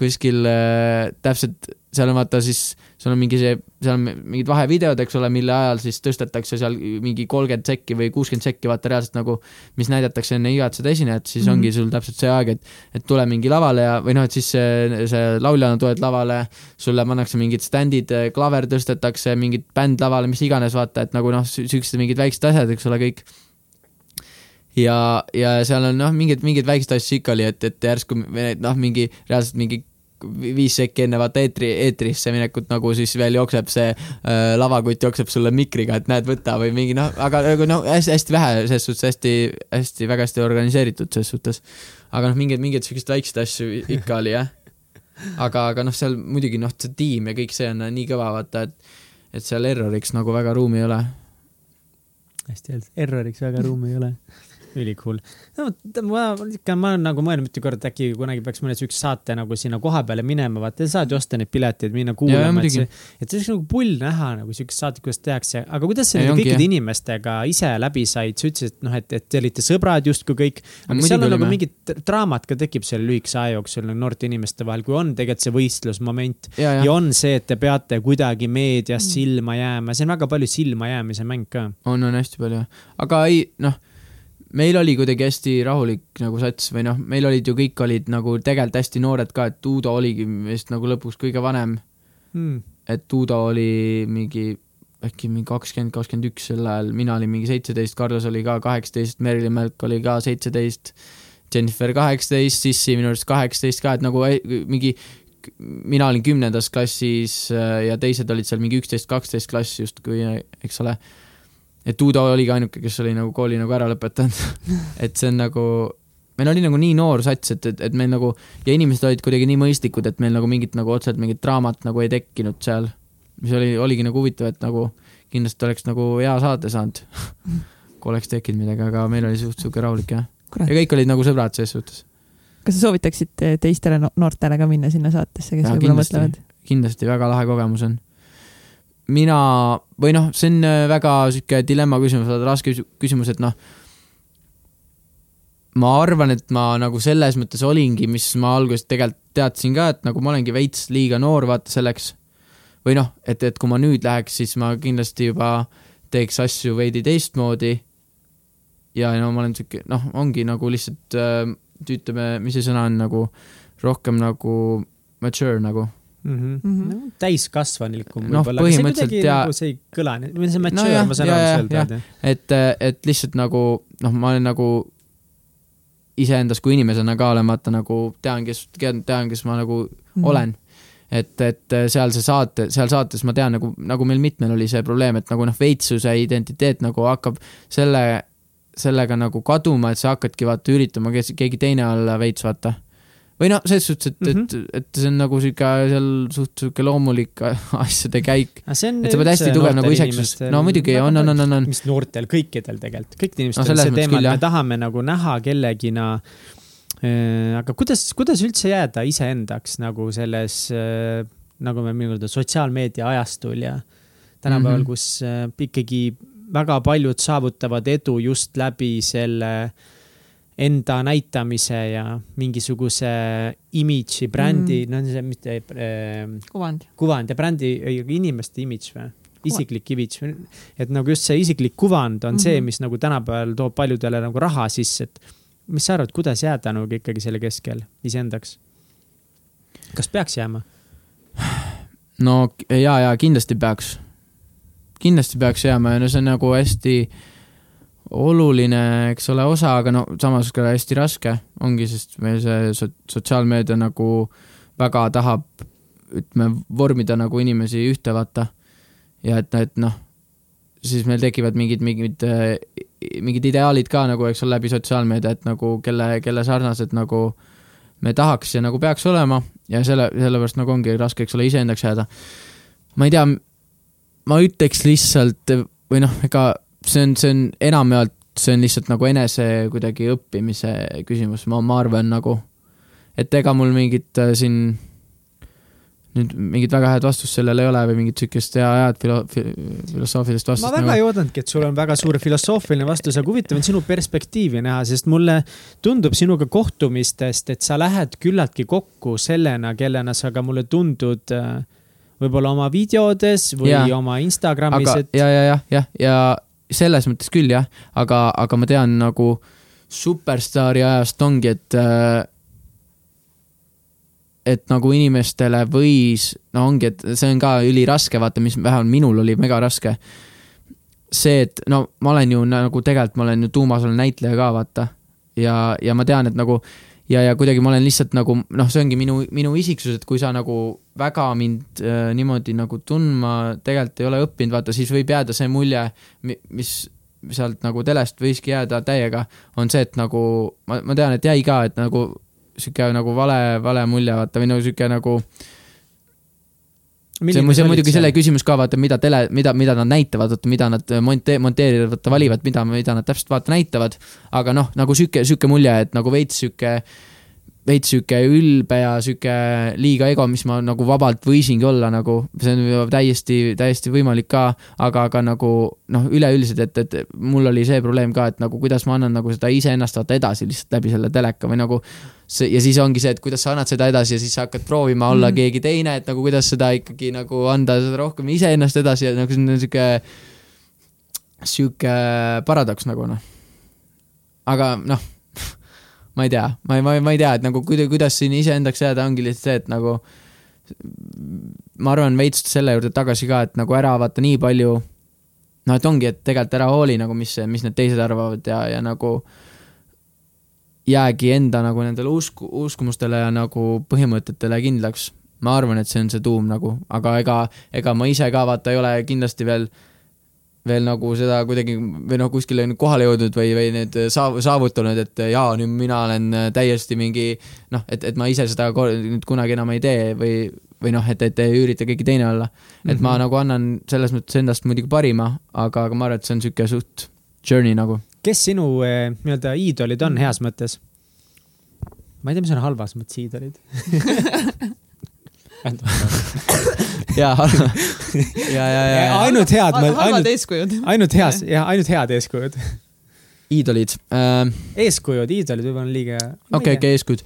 kuskil äh, täpselt seal on vaata siis, seal on mingi see, seal on mingid vahevideod, eks ole, mille ajal siis tõstetakse seal mingi kolmkümmend sekki või kuuskümmend sekki, vaata reaalselt nagu, mis näidatakse enne igat seda esinejat, siis mm -hmm. ongi sul täpselt see aeg, et, et tule mingi lavale ja, või noh, et siis see, see lauljana tuled lavale, sulle pannakse mingid stand'id, klaver tõstetakse, mingid bänd lavale, mis iganes, vaata, et nagu noh, siuksed mingid väiksed asjad, eks ole, kõik ja, ja seal on noh, mingeid, mingeid väikseid asju ikka oli, et, et järsku noh, mingi reaalselt mingi viis sekki enne vaata eetri, eetrisse minekut nagu siis veel jookseb see äh, lavakutt jookseb sulle mikriga, et näed, võta või mingi noh, aga nagu noh, hästi-hästi vähe, selles suhtes hästi, hästi, väga hästi organiseeritud selles suhtes. aga noh, mingeid, mingeid siukseid väikseid asju ikka oli jah. aga, aga noh, seal muidugi noh, see tiim ja kõik see on nii kõva, vaata, et, et seal erroriks nagu väga ruumi ei ole. hästi öeldud, erroriks väga ruumi ei ole ülikool. no ma ikka, ma olen nagu mõelnud mitu korda, äkki kunagi peaks mõne siukse saate nagu sinna koha peale minema, vaata saad ju osta neid pileteid, minna kuulama, et see, et see oleks nagu pull näha nagu siukest saadet, kuidas tehakse, aga kuidas sa nende kõikide inimestega ise läbi said, sa ütlesid, et noh, et, et te olite sõbrad justkui kõik. aga seal on nagu mingit draamat ka tekib selle lühikese aja jooksul nagu noorte inimeste vahel, kui on tegelikult see võistlusmoment ja, ja. ja on see, et te peate kuidagi meedias mm. silma jääma, see on väga palju silma jäämise mäng ka. on, on hästi palju, aga ei, noh meil oli kuidagi hästi rahulik nagu sats või noh, meil olid ju kõik olid nagu tegelikult hästi noored ka, et Uudo oligi vist nagu lõpuks kõige vanem. Hmm.. et Uudo oli mingi äkki mingi kakskümmend, kakskümmend üks sel ajal, mina olin mingi seitseteist, Carlos oli ka kaheksateist, Merilin Mälk oli ka seitseteist, Jennifer kaheksateist, Sissi minu arust kaheksateist ka, et nagu mingi mina olin kümnendas klassis äh, ja teised olid seal mingi üksteist, kaksteist klass justkui, eks ole et Uudo oligi ainuke, kes oli nagu kooli nagu ära lõpetanud [LAUGHS] et see on nagu, meil oli nagu nii noor sats, et, et, et meil nagu ja inimesed olid kuidagi nii mõistlikud, et meil nagu mingit nagu otseselt mingit draamat nagu ei tekkinud seal. mis oli, oligi nagu huvitav, et nagu kindlasti oleks nagu hea saade saanud [LAUGHS] kui oleks tekkinud midagi, aga meil oli suht sihuke rahulik jah. ja kõik olid nagu sõbrad selles suhtes. kas sa soovitaksid teistele noortele ka minna sinna saatesse, kes võib-olla mõtlevad? kindlasti väga lahe kogemus on mina, või noh, see on äh, väga sihuke dilemma küsimus, raske küsimus, et noh, ma arvan, et ma nagu selles mõttes olingi, mis ma alguses tegelikult teadsin ka, et nagu ma olengi veits liiga noor, vaata selleks. või noh, et, et kui ma nüüd läheks, siis ma kindlasti juba teeks asju veidi teistmoodi. ja no ma olen sihuke, noh, ongi nagu lihtsalt äh, ütleme, mis see sõna on nagu rohkem nagu mature nagu mm. -hmm. Mm -hmm. täiskasvanlikum no, võib-olla. põhimõtteliselt ja. Nagu see ei kõla, see mature no,, ma saan aru, mis öelda et, et lihtsalt nagu noh, ma olen nagu iseendas kui inimesena ka olen vaata nagu tean, kes, tean, kes ma nagu mm -hmm. olen et, et seal see saate, seal saates ma tean nagu, nagu meil mitmel oli see probleem, et nagu noh, veitsuse identiteet nagu hakkab selle, sellega nagu kaduma, et sa hakkadki vaata üritama kes, keegi teine olla veits, vaata või noh, selles suhtes, et mm, Mhm. -hmm. et, et see on nagu sihuke seal suht sihuke loomulik asjade käik. et sa pead hästi tugev nagu iseksus, no muidugi väga on, on, on, on, on. mis noortel, kõikidel tegelikult, kõikidel inimestel selles on see teema, et me tahame nagu näha kellegina äh, aga kuidas, kuidas üldse jääda iseendaks nagu selles äh,, nagu me minu arvates sotsiaalmeedia ajastul ja tänapäeval mm, Mhm. -hmm. kus äh, ikkagi väga paljud saavutavad edu just läbi selle enda näitamise ja mingisuguse imidži, brändi mm., no see mitte äh, kuvand. kuvand ja brändi, inimeste imidž või? isiklik imidž, et nagu just see isiklik kuvand on mm -hmm. see, Mhm. mis nagu tänapäeval toob paljudele nagu raha sisse, et mis sa arvad, kuidas jääda nagu ikkagi selle keskel iseendaks? kas peaks jääma? no ja, ja kindlasti peaks, kindlasti peaks jääma ja no see on nagu hästi oluline, eks ole, osa, aga no samas ka hästi raske ongi, sest meil see so sotsiaalmeedia nagu väga tahab, ütleme, vormida nagu inimesi ühte, vaata. ja et, et noh, siis meil tekivad mingid, mingid, mingid ideaalid ka nagu, eks ole, läbi sotsiaalmeedia, et nagu kelle, kelle sarnased nagu me tahaks ja nagu peaks olema ja selle, sellepärast nagu ongi raske, eks ole, iseendaks jääda. ma ei tea, ma ütleks lihtsalt või noh, ega see on, see on enamjaolt, see on lihtsalt nagu enese kuidagi õppimise küsimus, ma, ma arvan nagu, et ega mul mingit äh, siin nüüd mingit väga head vastust sellele ei ole või mingit sihukest hea, head filo-, filosoofilist ma vastust väga nagu. ei oodanudki, et sul on väga suur filosoofiline vastus, aga huvitav on sinu perspektiivi näha, sest mulle tundub sinuga kohtumistest, et sa lähed küllaltki kokku sellena, kellena sa ka mulle tundud äh, võib-olla oma videodes või ja. oma Instagramis, et ja, ja, jah, jah, ja selles mõttes küll jah, aga, aga ma tean nagu superstaari ajast ongi, et äh, et nagu inimestele võis, no ongi, et see on ka üliraske, vaata, mis vähemalt minul oli mega raske. see, et no ma olen ju nagu tegelikult ma olen ju tuumas olen näitleja ka, vaata. ja, ja ma tean, et nagu ja, ja kuidagi ma olen lihtsalt nagu noh, see ongi minu, minu isiksus, et kui sa nagu väga mind äh, niimoodi nagu tundma tegelikult ei ole õppinud, vaata siis võib jääda see mulje, mis sealt nagu telest võiski jääda täiega, on see, et nagu ma, ma tean, et jäi ka, et nagu sihuke nagu vale, vale mulje, vaata või no sihuke nagu see, see on muidugi selle küsimus ka, vaata, mida tele, mida, mida nad näitavad, vaata, mida nad monte-, monteerivad, vaata, valivad, mida, mida nad täpselt vaata näitavad. aga noh, nagu sihuke, sihuke mulje, et nagu veits sihuke, veits sihuke ülbe ja sihuke liiga ego, mis ma nagu vabalt võisingi olla nagu, see on täiesti, täiesti võimalik ka, aga, aga nagu noh, üleüldiselt, et, et mul oli see probleem ka, et nagu kuidas ma annan nagu seda iseennast vaata edasi lihtsalt läbi selle teleka või nagu see ja siis ongi see, et kuidas sa annad seda edasi ja siis sa hakkad proovima olla mm. keegi teine, et nagu kuidas seda ikkagi nagu anda seda rohkem iseennast edasi ja nagu see on sihuke, sihuke paradoks nagu noh. aga noh, [LAUGHS] ma ei tea, ma ei, ma ei, ma ei tea, et nagu kuida-, kuidas siin iseendaks jääda, ongi lihtsalt see, et nagu ma arvan veits selle juurde tagasi ka, et nagu ära vaata nii palju noh, et ongi, et tegelikult ära hooli nagu, mis, mis need teised arvavad ja, ja nagu jäägi enda nagu nendele usku, uskumustele ja nagu põhimõtetele kindlaks. ma arvan, et see on see tuum nagu, aga ega, ega ma ise ka vaata ei ole kindlasti veel, veel nagu seda kuidagi või noh, kuskile kohale jõudnud või, või nüüd saav-, saavutanud, et jaa, nüüd mina olen täiesti mingi noh, et, et ma ise seda nüüd kunagi enam ei tee või, või noh, et, et ei ürita keegi teine olla. et mm -hmm. ma nagu annan selles mõttes endast muidugi parima, aga, aga ma arvan, et see on sihuke suht journey nagu. Kes sinu eh, nii-öelda iidolid on heas mõttes? ma ei tea, mis on halvas mõttes iidolid. ja, ja, ja, ja, ja ainult head, halvad ainult, eeskujud. ainult heas, jah, ainult head eeskujud. iidolid äh,. eeskujud, iidolid võib-olla on liiga. okei, okei, eeskujud.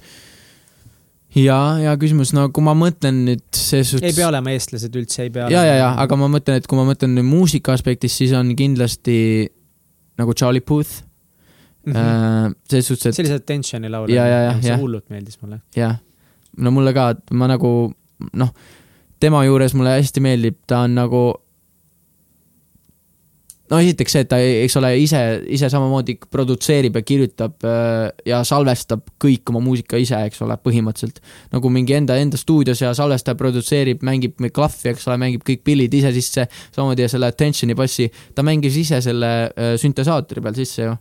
ja, ja küsimus, no kui ma mõtlen nüüd ses suhtes. ei pea olema eestlased üldse, ei pea ja, ja, ja, aga ma mõtlen, et kui ma mõtlen nüüd muusika aspektist, siis on kindlasti nagu Charlie Puth mm. -hmm. selles suhtes, et see oli see Attentioni laul. Ja, ja, ja, see hullult meeldis mulle. jah, no mulle ka, et ma nagu noh, tema juures mulle hästi meeldib, ta on nagu no esiteks see, et ta, eks ole, ise, ise samamoodi produtseerib ja kirjutab äh, ja salvestab kõik oma muusika ise, eks ole, põhimõtteliselt. nagu mingi enda, enda stuudios ja salvestab, produtseerib, mängib klahvi, eks ole, mängib kõik pillid ise sisse, samamoodi ja selle Attentioni bassi, ta mängis ise selle äh, süntesaatori peal sisse ju.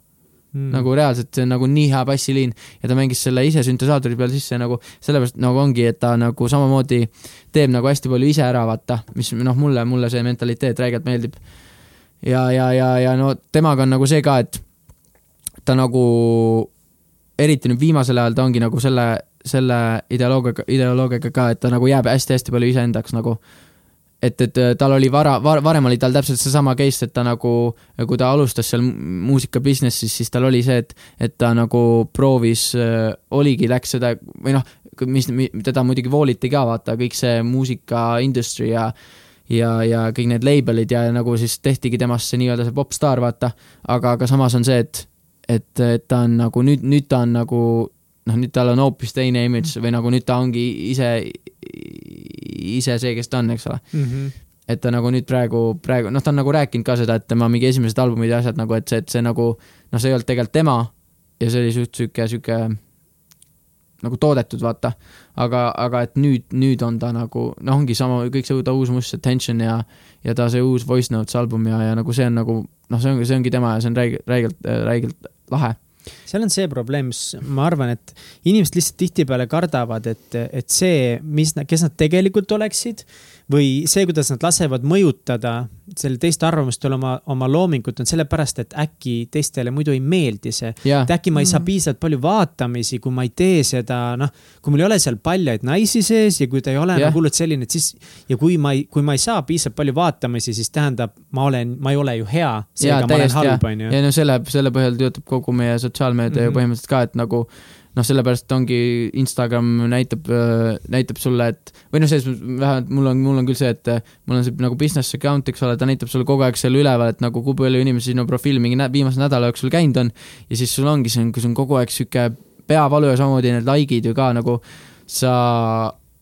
mm. nagu reaalselt see on nagu nii hea bassiliin ja ta mängis selle ise süntesaatori peal sisse nagu sellepärast nagu ongi, et ta nagu samamoodi teeb nagu hästi palju ise ära, vaata, mis noh, mulle, mulle see mentaliteet räigelt meeldib. Ja, ja, ja, ja no temaga on nagu see ka, et ta nagu eriti nüüd viimasel ajal ta ongi nagu selle, selle ideoloogiaga, ideoloogiaga ka, et ta nagu jääb hästi-hästi palju iseendaks nagu. Et, et tal oli vara var,, varem oli tal täpselt seesama case, et ta nagu, kui ta alustas seal muusika business'is, siis tal oli see, et, et ta nagu proovis, oligi, läks seda või noh, mis, teda muidugi vooliti ka, vaata, kõik see muusika industry ja ja, ja kõik need label'id ja nagu siis tehtigi temast see nii-öelda see popstaar, vaata, aga, aga samas on see, et et, et ta on nagu nüüd, nüüd ta on nagu noh, nüüd tal on hoopis teine imidž või nagu nüüd ta ongi ise, ise see, kes ta on, eks ole mm. -hmm. et ta nagu nüüd praegu, praegu, noh, ta on nagu rääkinud ka seda, et tema mingi esimesed albumid ja asjad nagu, et see, et see nagu noh, see ei olnud tegelikult tema ja see oli suht sihuke, sihuke nagu toodetud, vaata. aga, aga et nüüd, nüüd on ta nagu, noh, ongi sama, kõik see ta uus must, Attention ja, ja ta see uus Voice Notes album ja, ja nagu see on nagu, noh, see ongi, see ongi tema ja see on räigelt, räigelt, räigelt lahe seal on see probleem, mis ma arvan, et inimesed lihtsalt tihtipeale kardavad, et, et see, mis, kes nad tegelikult oleksid või see, kuidas nad lasevad mõjutada selle teiste arvamust üle oma, oma loomingut, on sellepärast, et äkki teistele muidu ei meeldi see et äkki ma ei saa Mhm. piisavalt palju vaatamisi, kui ma ei tee seda, noh, kui mul ei ole seal paljaid naisi sees ja kui ta ei ole nagu hullult selline, et siis ja kui ma ei, kui ma ei saa piisavalt palju vaatamisi, siis tähendab, ma olen, ma ei ole ju hea, seega ma olen halb, onju. ja no selle, selle põhjal töötab kogu meie sotsiaalmeedia mm -hmm. ju Mhm. põhimõtteliselt ka, et nagu noh, sellepärast ongi Instagram näitab, näitab sulle, et või noh, selles mõttes vähemalt mul on, mul on küll see, et äh, mul on see nagu business account, eks ole, ta näitab sulle kogu aeg seal üleval, et nagu kui palju inimesi sinu profiil mingi nä viimase nädala jooksul käinud on. ja siis sul ongi, see kui sul on kogu aeg sihuke peavalu ja samamoodi need like'id ju ka nagu sa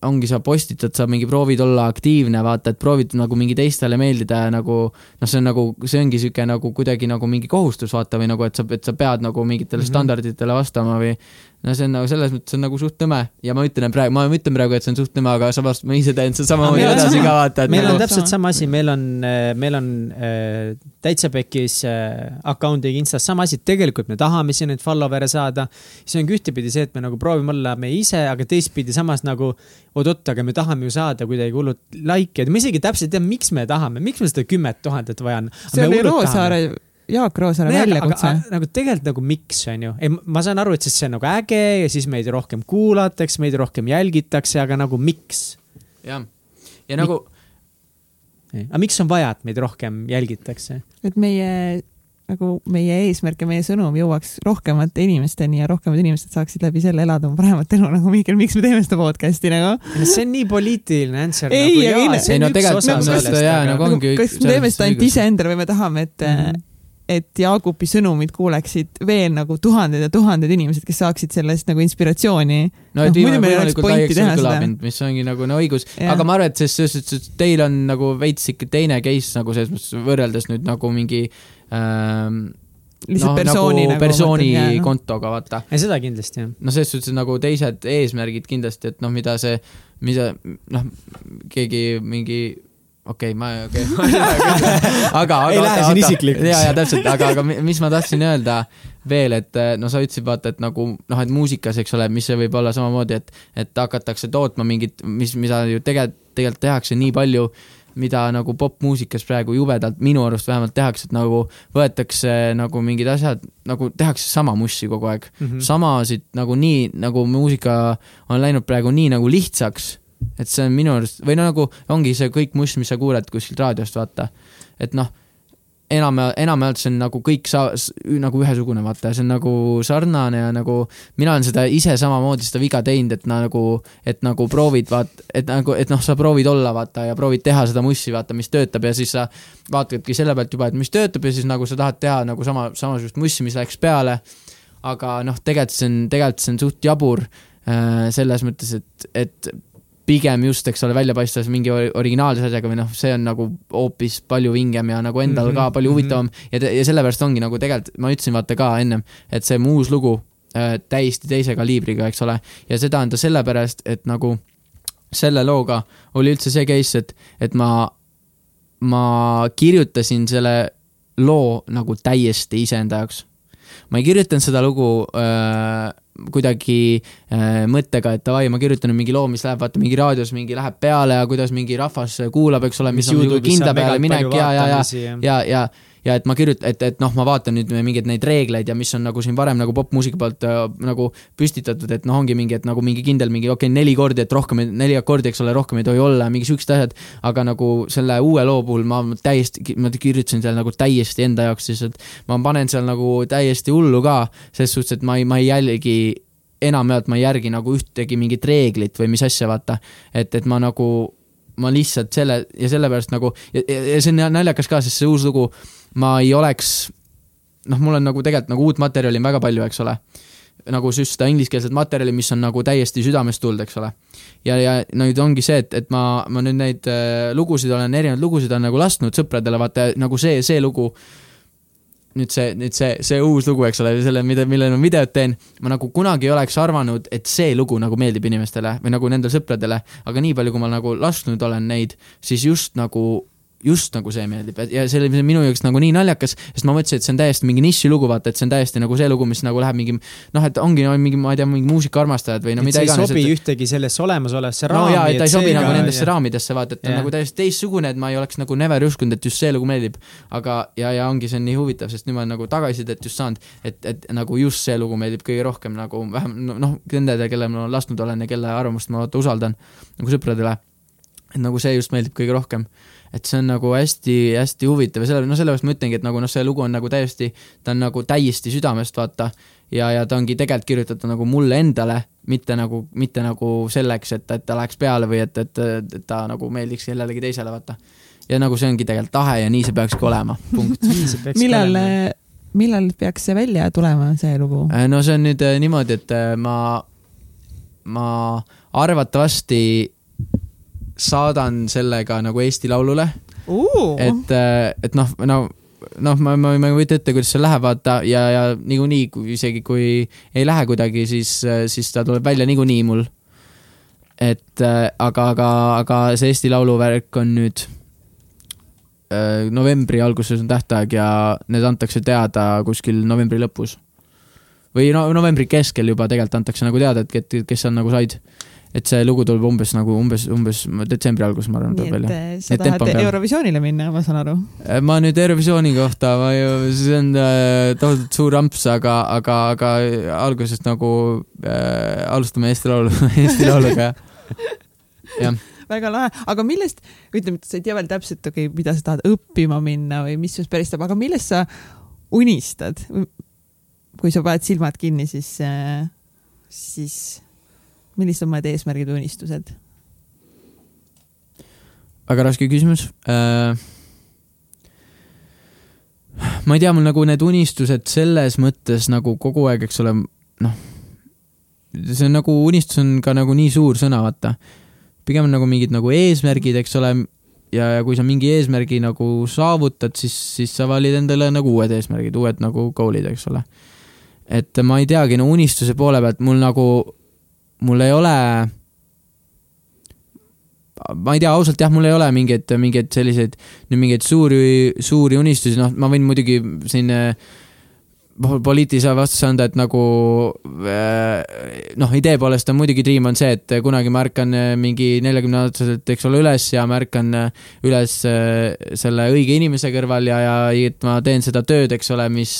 ongi, sa postitad, sa mingi proovid olla aktiivne, vaata, et proovid nagu mingi teistele meeldida ja nagu noh, see on nagu, see ongi sihuke nagu kuidagi nagu mingi kohustus, vaata, või nagu, et sa, et sa pead nagu mingitele mm. -hmm. standarditele vastama või no see on nagu selles mõttes on nagu suht nõme ja ma ütlen praegu, ma ütlen praegu, et see on suht nõme, aga samas ma ise teen seda samamoodi meil on edasi sama- ka vaata, meil on nagu täpselt Sama. asi, meil on, meil on äh, täitsa pekis äh, account'iga Instas sama asi, tegelikult me tahame siin neid follower'e saada. see ongi ühtepidi see, et me nagu proovime olla me ise, aga teistpidi samas nagu oot-oot, aga me tahame ju saada kuidagi hullult like'e, ma isegi täpselt ei tea, miks me tahame, miks me seda kümmet tuhandet vaja on. see oli Roosaare, Jaak Roosaare väljakutse. nagu tegelikult nagu miks on ju, ei ma saan aru, et siis see on nagu äge ja siis meid rohkem kuulatakse, meid rohkem jälgitakse, aga nagu miks? jah, ja nagu aga miks on vaja, et meid rohkem jälgitakse? et meie nagu meie eesmärk ja meie sõnum jõuaks rohkemate inimesteni ja rohkemad inimesed saaksid läbi selle elada oma paremat elu nagu Mihkel, miks me teeme seda podcast'i nagu? see on nii poliitiline answer Ei, nagu aga ei, ei no tegelikult seda jaa, nagu nagu, ongi kas üks- me teeme seda ainult iseendale või me tahame, et mm. -hmm. Et Jaagupi sõnumid kuuleksid veel nagu tuhanded ja tuhanded inimesed, kes saaksid sellest nagu inspiratsiooni. no et Noh, viimane võimalikult laiaks on kõlanud, mis ongi nagu no õigus, aga ma arvan, et selles suhtes, et teil on nagu veits ikka teine case nagu selles mõttes võrreldes nüüd nagu mingi ähm, lihtsalt persooni nagu nagu. persooni mõtlen, jah. kontoga, vaata. ei, seda kindlasti jah. no selles suhtes nagu teised eesmärgid kindlasti, et noh, mida see, mida noh, keegi mingi okei okay,, ma, okei [LAUGHS] okay. aga, aga. Ei lähe siin isiklikuks. ja, ja täpselt, aga, aga mi- mis ma tahtsin öelda veel, et no sa ütlesid vaata, et nagu noh, et muusikas, eks ole, mis see võib olla samamoodi, et, et hakatakse tootma mingit, mis, mida ju tegelikult, tegelikult tehakse nii palju mida nagu popmuusikas praegu jubedalt minu arust vähemalt tehakse, et nagu võetakse nagu mingid asjad, nagu tehakse sama mussi kogu aeg mm. Mhm. samasid nagu nii, nagu muusika on läinud praegu nii nagu lihtsaks, et see on minu arust, või no nagu ongi see kõik muss, mis sa kuuled kuskilt raadiost, vaata. et noh, enam, enamjaolt see on nagu kõik sa-, nagu ühesugune, vaata, see on nagu sarnane ja nagu mina olen seda ise samamoodi seda viga teinud, et nagu, et nagu proovid, vaat-, et nagu, et noh, sa proovid olla, vaata, ja proovid teha seda mussi, vaata, mis töötab ja siis sa vaatadki selle pealt juba, et mis töötab ja siis nagu sa tahad teha nagu sama, samasugust mussi, mis läks peale. aga noh, tegelikult see on, tegelikult see on suht jabur äh, selles mõttes, et, et pigem just, eks ole, välja paistvas mingi ori- originaalse asjaga või noh, see on nagu hoopis palju vingem ja nagu endal mm -hmm, ka palju mhm. huvitavam. Ja, ja sellepärast ongi nagu tegelikult, ma ütlesin vaata ka ennem, et see mu uus lugu äh, täiesti teise kaliibriga, eks ole, ja seda on ta sellepärast, et nagu selle looga oli üldse see case, et, et ma, ma kirjutasin selle loo nagu täiesti iseenda jaoks ma ei kirjutanud seda lugu äh, kuidagi äh, mõttega, et davai, ma kirjutan mingi loo, mis läheb vaata mingi raadios mingi läheb peale ja kuidas mingi rahvas kuulab, eks ole, mis, mis on nagu kindla peale minek ja, ja, ja, ja, ja, ja ja et ma kirjutan, et, et noh, ma vaatan nüüd mingeid neid reegleid ja mis on nagu siin varem nagu popmuusika poolt äh, nagu püstitatud, et noh, ongi mingi, et nagu mingi kindel mingi okei okay,, neli kordi, et rohkem, neli akordi, eks ole, rohkem ei tohi olla, mingi siuksed asjad. aga nagu selle uue loo puhul ma täiesti, ma kirjutasin seal nagu täiesti enda jaoks lihtsalt, ma panen seal nagu täiesti hullu ka, selles suhtes, et ma ei, ma ei jälgi enamjaolt ma ei järgi nagu ühtegi mingit reeglit või mis asja, vaata. et, et ma nagu, ma lihtsalt selle ja sellepärast nagu ja, ja see on naljakas ka, sest see uus lugu ma ei oleks, noh, mul on nagu tegelikult nagu uut materjali on väga palju, eks ole. nagu seda ingliskeelset materjali, mis on nagu täiesti südamest tulnud, eks ole. ja, ja nüüd ongi see, et, et ma, ma nüüd neid äh, lugusid olen, erinevaid lugusid olen nagu lasknud sõpradele, vaata nagu see, see lugu nüüd see, nüüd see, see uus lugu, eks ole, selle, mida, mille ma videot teen, ma nagu kunagi ei oleks arvanud, et see lugu nagu meeldib inimestele või nagu nendele sõpradele, aga nii palju, kui ma nagu lasknud olen neid, siis just nagu just nagu see meeldib ja see oli minu jaoks nagu nii naljakas, sest ma mõtlesin, et see on täiesti mingi nišilugu, vaata, et see on täiesti nagu see lugu, mis nagu läheb mingi noh, et ongi no, mingi, ma ei tea, mingi muusikaarmastajad või no mida iganes. see ei sobi et... ühtegi sellesse olemasolevasse raami. no jaa, et ta ei sobi nagu nendesse ja. raamidesse, vaata, et ta on nagu täiesti teistsugune, et ma ei oleks nagu never uskunud, et just see lugu meeldib. aga, ja, ja ongi, see on nii huvitav, sest nüüd ma olen nagu tagasisidet just saanud, et, et nagu just see lugu meeldib kõige rohkem nagu vähem noh, nendele, kelle ma lasknud olen ja kelle arvamust ma vaata usaldan nagu sõpradele. et nagu see just meeldib kõige rohkem et see on nagu hästi-hästi huvitav ja selle, no sellepärast ma ütlengi, et nagu noh, see lugu on nagu täiesti, ta on nagu täiesti südamest, vaata, ja, ja ta ongi tegelikult kirjutatud nagu mulle endale, mitte nagu, mitte nagu selleks, et, et ta läheks peale või et, et, et ta nagu meeldiks kellelegi teisele, vaata. ja nagu see ongi tegelikult tahe ja nii see peakski olema, punkt. [LAUGHS] millal, millal peaks see välja tulema, see lugu? Äh, no see on nüüd äh, niimoodi, et äh, ma, ma arvatavasti saadan sellega nagu Eesti Laulule uh.. et, äh, et noh, no noh, ma, ma, ma ei kujuta ette, kuidas see läheb, vaata ja, ja niikuinii, kui isegi kui ei lähe kuidagi, siis, siis ta tuleb välja niikuinii mul. et äh, aga, aga, aga see Eesti Laulu värk on nüüd äh, novembri alguses on tähtaeg ja need antakse teada kuskil novembri lõpus. või no novembri keskel juba tegelikult antakse nagu teada, et kes on nagu said et see lugu tuleb umbes nagu umbes, umbes detsembri alguses, ma arvan, tuleb välja. Eh, sa tahad Eurovisioonile minna, ma saan aru? Eh, ma nüüd Eurovisiooni kohta, ma ju, see on äh, tohutult suur amps, aga, aga, aga algusest nagu äh, alustame Eesti Laulu [LAUGHS] Eesti Lauluga, jah väga lahe, aga millest, ütleme, sa ei tea veel täpselt, okei okay,, mida sa tahad õppima minna või mis sinust päristab, aga millest sa unistad? kui sa paned silmad kinni, siis, siis millised on mõned eesmärgid või unistused? väga raske küsimus äh,. ma ei tea, mul nagu need unistused selles mõttes nagu kogu aeg, eks ole, noh, see on nagu, unistus on ka nagu nii suur sõna, vaata. pigem on nagu mingid nagu eesmärgid, eks ole, ja, ja kui sa mingi eesmärgi nagu saavutad, siis, siis sa valid endale nagu uued eesmärgid, uued nagu goal'id, eks ole. et ma ei teagi, no unistuse poole pealt mul nagu mul ei ole, ma ei tea, ausalt jah, mul ei ole mingeid, mingeid selliseid, mingeid suuri, suuri unistusi, noh, ma võin muidugi siin äh, poliitilise vastuse anda, et nagu äh, noh, idee poolest on muidugi dream on see, et kunagi ma ärkan äh, mingi neljakümne aastaselt, eks ole, üles ja ma ärkan äh, üles selle õige inimese kõrval ja, ja et ma teen seda tööd, eks ole, mis,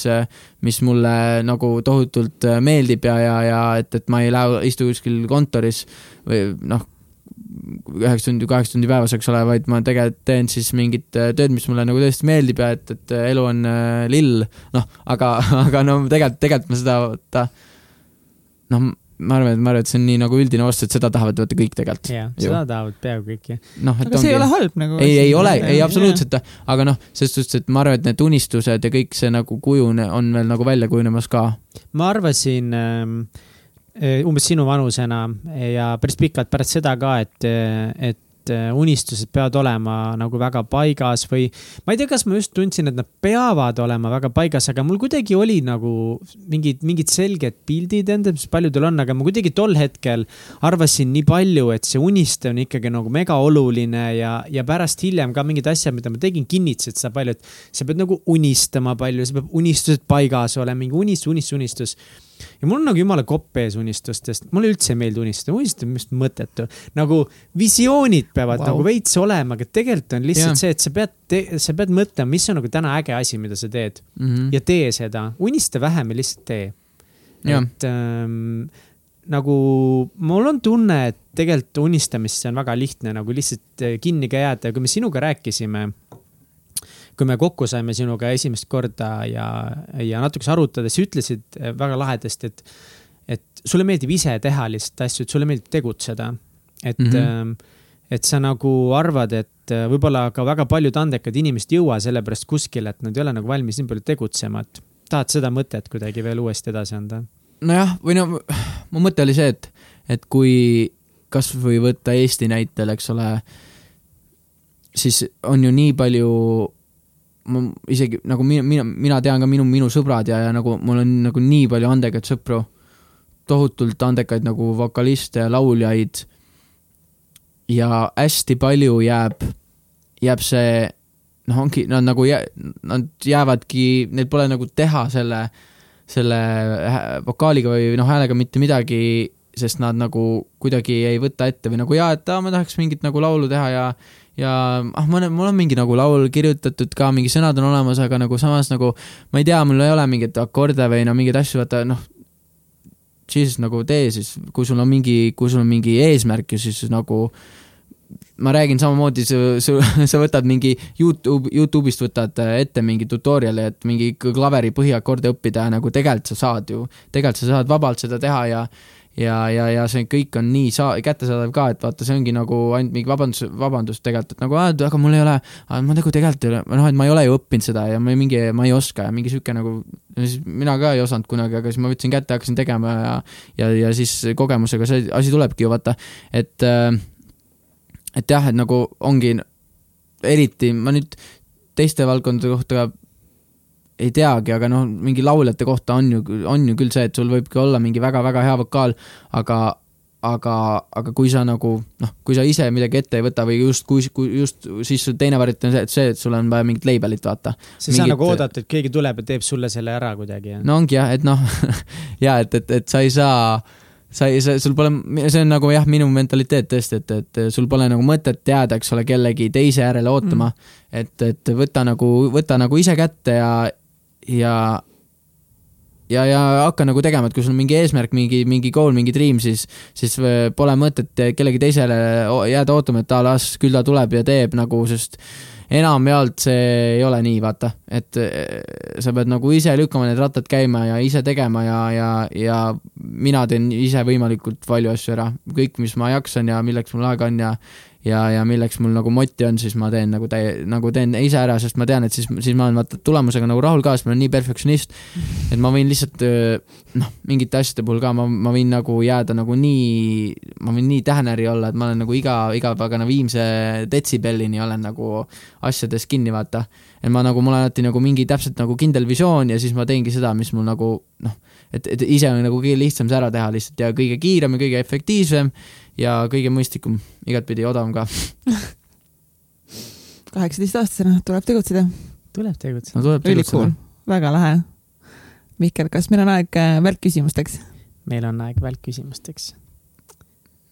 mis mulle nagu tohutult meeldib ja, ja, ja et, et ma ei lähe, istu kuskil kontoris või noh, üheksa tundi, kaheksa tundi päevas, eks ole, vaid ma tegelikult teen siis mingit äh, tööd, mis mulle nagu tõesti meeldib ja et, et äh, elu on äh, lill, noh, aga, [LAUGHS] aga no tegelikult, tegelikult ma seda, vaata, noh, ma arvan, et ma arvan, et see on nii nagu üldine vastus, et seda tahavad vaata kõik tegelikult. jah, seda tahavad peaaegu kõik, jah. noh, et aga ongi... see ei ole halb nagu. ei, ei ole, ei absoluutselt, aga noh, selles suhtes, et ma arvan, et need unistused ja kõik see nagu kujune on veel nagu välja kujunemas ka. ma arvasin äh, umbes sinu vanusena ja päris pikalt pärast seda ka, et, et äh, unistused peavad olema nagu väga paigas või ma ei tea, kas ma just tundsin, et nad peavad olema väga paigas, aga mul kuidagi oli nagu mingid, mingid selged pildid endal, mis paljudel on, aga ma kuidagi tol hetkel arvasin nii palju, et see unistamine ikkagi nagu mega oluline ja, ja pärast hiljem ka mingid asjad, mida ma tegin, kinnitasid seda palju, et sa pead nagu unistama palju, sa pead unistused paigas olema, mingi unistus, unistus, unistus ja mul on nagu jumala kopp ees unistustest, mulle üldse ei meeldi unistada, unistamine on arust mõttetu. nagu visioonid peavad wow. nagu veits olema, aga tegelikult on lihtsalt yeah. see, et sa pead, sa pead mõtlema, mis on nagu täna äge asi, mida sa teed mm. -hmm. ja tee seda, unista vähem ja lihtsalt tee yeah.. et ähm, nagu mul on tunne, et tegelikult unistamisse on väga lihtne nagu lihtsalt äh, kinni ka jääda ja kui me sinuga rääkisime kui me kokku saime sinuga esimest korda ja, ja natukese arutades, ütlesid eh, väga lahedasti, et, et sulle meeldib ise teha lihtsalt asju, et sulle meeldib tegutseda. et mm, -hmm. et sa nagu arvad, et eh, võib-olla ka väga paljud andekad inimesed ei jõua sellepärast kuskile, et nad ei ole nagu valmis nii palju tegutsema, et tahad seda mõtet kuidagi veel uuesti edasi anda? nojah, või no mu mõte oli see, et, et kui kasvõi võtta Eesti näitel, eks ole, siis on ju nii palju ma isegi nagu mina, mina, mina tean ka minu, minu sõbrad ja, ja nagu mul on nagu nii palju andekaid sõpru, tohutult andekaid nagu vokaliste ja lauljaid. ja hästi palju jääb, jääb see, noh, ongi, nad nagu jää-, nad jäävadki, neil pole nagu teha selle, selle vokaaliga või noh, häälega mitte midagi, sest nad nagu kuidagi ei võta ette või nagu jaa, et aa, ma tahaks mingit nagu laulu teha ja ja ah, ma olen, mul on mingi nagu laul kirjutatud ka, mingi sõnad on olemas, aga nagu samas nagu ma ei tea, mul ei ole mingeid akorde või no mingeid asju, vaata noh, siis nagu tee siis, kui sul on mingi, kui sul on mingi eesmärk ja siis nagu ma räägin samamoodi, sa, sa, [LAUGHS] sa võtad mingi Youtube, Youtube'ist võtad ette mingi tutorial'i, et mingi klaveri põhiakorde õppida nagu tegelikult sa saad ju, tegelikult sa saad vabalt seda teha ja ja, ja, ja see kõik on nii saa-, kättesaadav ka, et vaata, see ongi nagu ainult mingi vabandus, vabandus tegelikult, et nagu, aga mul ei ole, ma nagu tegelikult ei ole, noh, et ma ei ole ju õppinud seda ja ma mingi, ma ei oska ja mingi sihuke nagu, siis mina ka ei osanud kunagi, aga siis ma võtsin kätte, hakkasin tegema ja, ja, ja siis kogemusega see asi tulebki ju vaata, et, äh, et jah, et nagu ongi, eriti ma nüüd teiste valdkondade kohta ei teagi, aga noh, mingi lauljate kohta on ju, on ju küll see, et sul võibki olla mingi väga-väga hea vokaal, aga, aga, aga kui sa nagu noh, kui sa ise midagi ette ei võta või just, kui, kui just, siis teine variant on see, et see, et sul on vaja mingit label'it, vaata. sa ei saa nagu oodata, et keegi tuleb ja teeb sulle selle ära kuidagi, jah? no ongi jah, et noh [LAUGHS] ja et, et, et sa ei saa sa ei, sa, sul pole, see on nagu jah, minu mentaliteet tõesti, et, et sul pole nagu mõtet jääda, eks ole, kellegi teise järele ootama mm.. et, et võta nagu, võta nagu ise kätte ja, ja ja, ja hakka nagu tegema, et kui sul on mingi eesmärk, mingi, mingi goal, mingi dream, siis, siis äh, pole mõtet kellegi teisele jääda ootama, et aa, las küll ta tuleb ja teeb nagu, sest enamjaolt see ei ole nii, vaata, et äh, sa pead nagu ise lükkama need rattad käima ja ise tegema ja, ja, ja mina teen ise võimalikult palju asju ära, kõik, mis ma jaksan ja milleks mul aega on ja ja, ja milleks mul nagu moti on, siis ma teen nagu täie-, nagu teen ise ära, sest ma tean, et siis, siis ma olen vaata tulemusega nagu rahul ka, sest ma olen nii perfektsionist, et ma võin lihtsalt noh, mingite asjade puhul ka ma, ma võin nagu jääda nagu nii, ma võin nii tähenäri olla, et ma olen nagu iga, iga pagana viimse detsibellini olen nagu asjades kinni, vaata. et ma nagu, mul on alati nagu mingi täpselt nagu kindel visioon ja siis ma teengi seda, mis mul nagu noh, et, et ise on nagu kõige lihtsam see ära teha lihtsalt ja kõige kiirem ja kõige efektiivsem ja kõige mõistlikum, igatpidi odavam ka. [LAUGHS] kaheksateistaastasena tuleb tegutseda. tuleb tegutseda no,. tuleb tegutseda. väga lahe. Mihkel, kas meil on aeg äh, välkküsimusteks? meil on aeg välkküsimusteks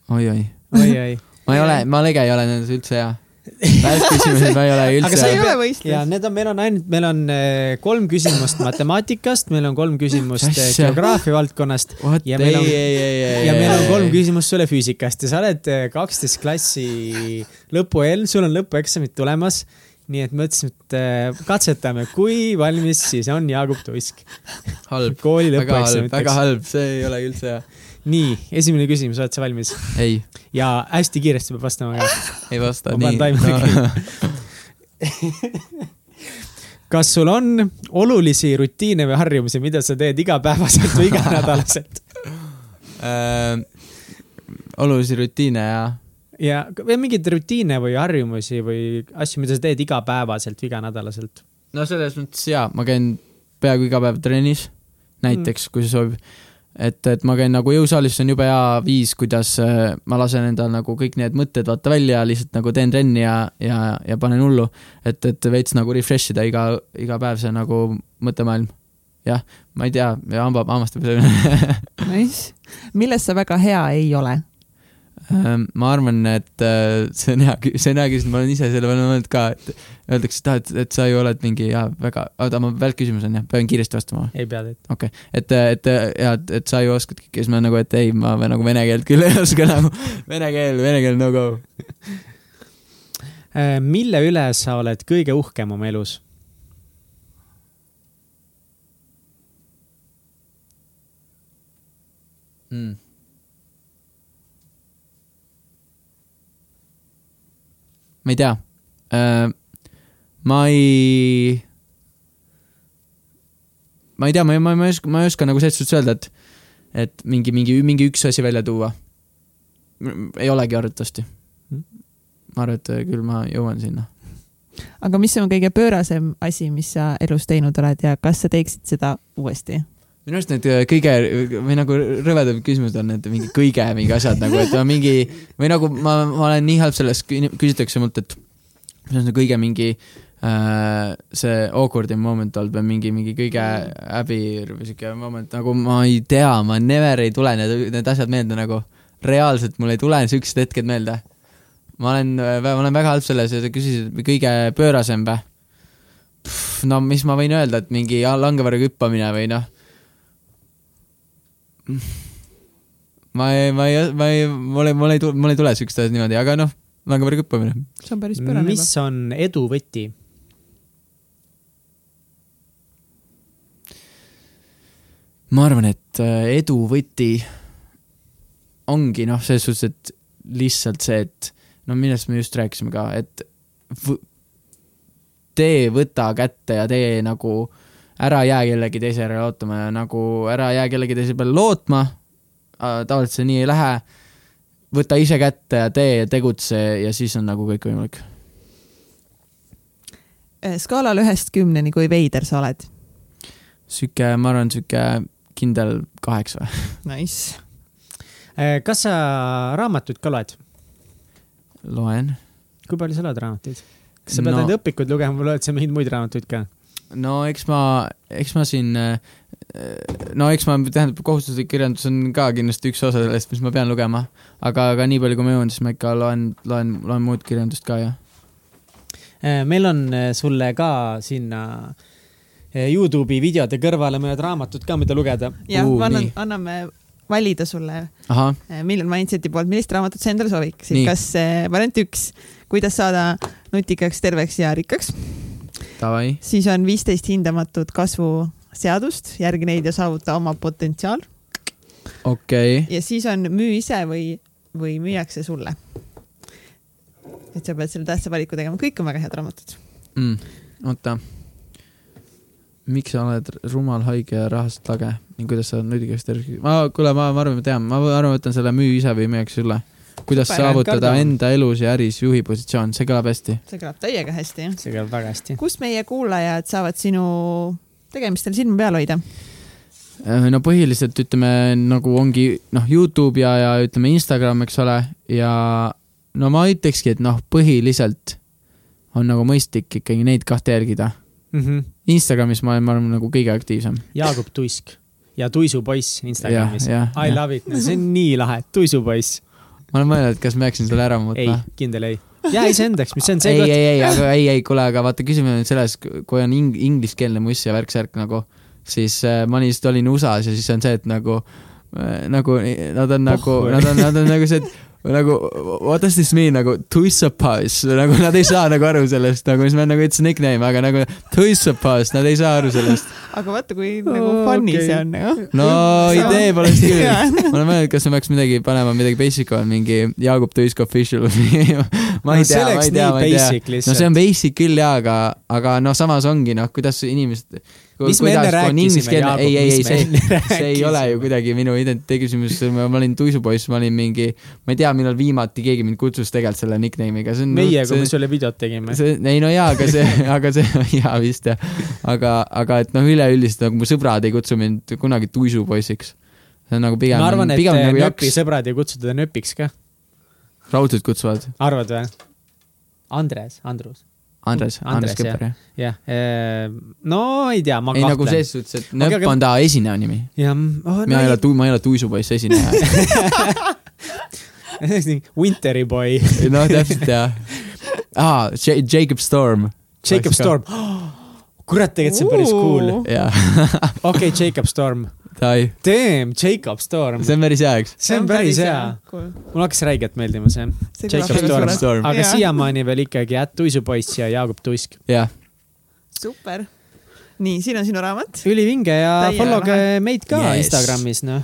oi,. oi-oi. oi-oi. [LAUGHS] ma ei ole, ma lege ei ole nendes üldse hea välkküsimused ma ei ole üldse. aga sa ei ole võistlus. ja need on, meil on ainult, meil on äh, kolm küsimust matemaatikast, meil on kolm küsimust äh, geograafia valdkonnast. ja meil on, ja meil on kolm küsimust sulle füüsikast ja sa oled äh, kaksteist klassi lõpueel, sul on lõpueksamid tulemas nii et mõtlesime, et katsetame, kui valmis siis on Jaagup Tuisk. halb, kooli lõpueksamiteks. väga halb, see ei ole üldse hea nii, esimene küsimus, oled sa valmis? ei. ja hästi kiiresti peab vastama ka. ei vasta, nii. No. kas sul on olulisi rutiine või harjumusi, mida sa teed igapäevaselt või iganädalaselt äh, olulisi rutiine ja ja või mingeid rutiine või harjumusi või asju, mida sa teed igapäevaselt, iganädalaselt? no selles mõttes jaa, ma käin peaaegu iga päev trennis, näiteks mm. kui see sobib. et, et ma käin nagu jõusaalis, see on jube hea viis, kuidas äh, ma lasen endal nagu kõik need mõtted vaata välja, lihtsalt nagu teen trenni ja, ja, ja panen hullu. et, et veits nagu refresh ida iga, iga päev see nagu mõttemaailm. jah, ma ei tea, hamba, hammaste pesemine [LAUGHS] Nice. milles sa väga hea ei ole? Ähm, ma arvan, et äh, see on hea, see on hea küsimus, ma olen ise selle peale mõelnud ka, et öeldakse, et ah, et, et sa ju oled mingi jaa, väga, oota, ma välkküsimus on jah, pean kiiresti vastama. ei pea teed. okei okay., et, et ja, et, et sa ju oskadki, siis ma nagu, et ei, ma nagu vene keelt küll ei oska nagu, vene keel, vene keel no go. Äh, mille üle sa oled kõige uhkem oma elus? mm.. Ma ei tea äh,. ma ei, ma ei tea, ma ei, ma, ma ei oska, ma ei oska nagu selles suhtes öelda, et, et mingi, mingi, mingi üks asi välja tuua. ei olegi arvatavasti. ma arvan, et küll ma jõuan sinna. aga mis on kõige pöörasem asi, mis sa elus teinud oled ja kas sa teeksid seda uuesti? Minu arust need äh, kõige või nagu rõvedad küsimused on need mingi kõige mingi asjad nagu, et mingi või nagu ma, ma olen nii halb selles, küsitakse mult, et mis on see kõige mingi äh, see awkward im moment olnud või mingi, mingi kõige häbir või siuke moment, nagu ma ei tea, ma never ei tule need, need asjad meelde nagu. reaalselt mul ei tule siuksed hetked meelde. ma olen, ma olen väga halb selles ja sa küsisid kõige pöörasem või? no mis ma võin öelda, et mingi langevarjuga hüppamine või noh ma ei, ma ei, ma ei, mul ei, mul ei tule, mul ei tule siukest asja niimoodi, aga noh, langevarjuga hüppamine. see on päris pöörane mis on edu võti? ma arvan, et äh, edu võti ongi noh, selles suhtes, et lihtsalt see, et no millest me just rääkisime ka, et tee, võta kätte ja tee nagu ära jää kellegi teise järele ootama ja nagu ära jää kellegi teise peale lootma. tavaliselt see nii ei lähe. võta ise kätte ja tee ja tegutse ja siis on nagu kõik võimalik. Eh, skaalal ühest kümneni, kui veider sa oled? sihuke, ma arvan, sihuke kindel kaheksa. [LAUGHS] Nice. Äh, kas sa raamatuid ka loed? loen kui palju sa loed raamatuid? kas sa pead No- no. ainult õpikuid lugema või loed sa mingeid muid raamatuid ka? No eks ma, eks ma siin, no eks ma, tähendab, kohustuslik kirjandus on ka kindlasti üks osa sellest, mis ma pean lugema, aga, aga nii palju, kui ma jõuan, siis ma ikka loen, loen, loen muud kirjandust ka, jah. Äh, meil on äh, sulle ka sinna äh, Youtube'i videode kõrvale mõned raamatud ka, mida lugeda. jah, annan anname valida sulle, Million Mindseti poolt, millist raamatut sa endale sooviksid kas variant üks, kuidas saada nutikaks, terveks ja rikkaks, siis on viisteist hindamatut kasvuseadust, järgi neid ja saavuta oma potentsiaal okei okay., ja siis on müü ise või, või müüakse sulle. et sa pead selle tähtsa valiku tegema, kõik on väga head raamatud. mm,. oota. miks sa oled rumal, haige ja rahast lage ning kuidas sa nutikaks terveks, ma, kuule, ma, ma arvan, ma tean, ma arvan, võtan selle müü ise või müüakse sulle. Kuidas Super, saavutada Kardo. enda elus ja äris juhi positsioon, see kõlab hästi. see kõlab täiega hästi, jah. see käib väga hästi. kus meie kuulajad saavad sinu tegemistel silma peal hoida? Äh, no põhiliselt ütleme nagu ongi noh, Youtube ja, ja ütleme Instagram, eks ole, ja no ma ütlekski, et noh, põhiliselt on nagu mõistlik ikkagi neid kahte jälgida. Mm -hmm. Instagramis ma olen, ma olen nagu kõige aktiivsem. Jaagup Tuisk ja Tuisupoiss Instagramis. I jah. love it, see on nii lahe, Tuisupoiss. Ma olen mõelnud, kas ma peaksin selle ära ei muutma., kindel ei. jää iseendaks, mis see on see ei, koht. ei, ei, aga ei, ei, kuule, aga vaata, küsimus on selles, kui on ing-, ingliskeelne muss ja värk-särk nagu, siis äh, ma lihtsalt olin USA-s ja siis on see, et nagu äh, nagu nad on nagu, nad on, nad on nagu see, et nagu what does this mean nagu tuissapais, nagu nad ei saa nagu aru sellest nagu, siis ma nagu ütlesin nickname, aga nagu tuissapais, nad ei saa aru sellest. aga vaata, kui nagu Oo, funny okei. see on nagu. no idee pole siis küll [LAUGHS] ma olen mõelnud, kas ma peaks midagi panema, midagi basic on, mingi Jaagup Tuisk official või [LAUGHS] ma ei No see tea, ma ei tea, ma ei tea no see on basic küll jaa, aga, aga noh, samas ongi noh, kuidas inimesed. Mis me enne rääkisime, Jaagup, ei, ei, ei, see [LAUGHS] see ei ole ju kuidagi minu identiteedi küsimus, ma olin tuisupoiss, ma olin mingi, ma ei tea, millal viimati keegi mind kutsus tegelikult selle nickname'iga, see on. meie, kui me sulle videot tegime. see, ei no jaa, aga see, [LAUGHS] aga see, [LAUGHS] jaa vist jah. aga, aga et noh, üleüldiselt nagu mu sõbrad ei kutsu mind kunagi tuisupoisiks. see on nagu pigem, ma arvan, et pigem nagu nööpi jaks, sõbrad ei kutsu teda nööpiks ka. raudselt kutsuvad. arvad või? Andres, Andrus. Andres, Andres Kõper jah. jah, no ei tea, ma ei nagu kahtlen. selles suhtes, et nööp aga- on ta esineja nimi. jah, oh, mina ei ole tu-, ma ei ole tuisupoiss esineja. [LAUGHS] Wintery boy, noh, täpselt jah. aa, Jacob Storm. Jacob Storm. [GASPS] kurat, tegelikult see on päris cool. [LAUGHS] okei, Jacob Storm. davai, Damn, Jacob Storm. see on päris hea, eks. see on päris hea. mulle hakkas räigelt meeldima see. Jacob Storm. Storm. aga Jaa. siiamaani veel ikkagi Ätt Tuisupoiss ja Jaagup Tuisk. jah, super. nii, siin on sinu raamat. ülivinge ja followge meid ka Yes. Instagramis, noh.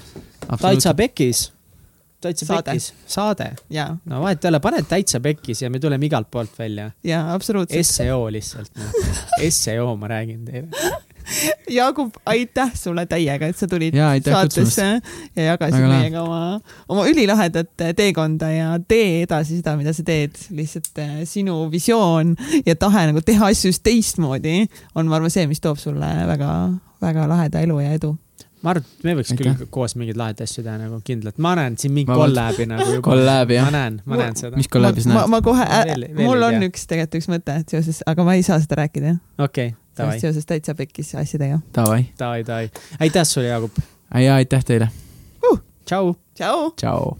täitsa pekkis. täitsa Saade. pekkis, saade. no vahet ei ole, paned täitsa pekkis ja me tuleme igalt poolt välja. ja absoluutselt. seo lihtsalt, noh. seo, ma räägin teile. Jaagup, aitäh sulle täiega, et sa tulid aitäh saatesse ja jagasid Väga meiega oma, oma ülilahedat teekonda ja tee edasi seda, mida sa teed. lihtsalt eh, sinu visioon ja tahe nagu teha asju just teistmoodi on, ma arvan, see, mis toob sulle väga-väga laheda elu ja edu. ma arvan, et me võiks Aitäh. küll koos mingeid lahedaid asju teha nagu kindlalt. ma näen siin mingi kolläbi nagu juba. Kolläbi, jah. ma näen, ma näen seda. mis kollabis ma, näed? ma kohe mul on üks tegelikult üks mõte et seoses, aga ma ei saa seda rääkida, okei, davai, seoses täitsa pekkis asjadega. davai. davai, davai. aitäh sulle, Jaagup. ja aitäh teile. tšau. tšau. tšau.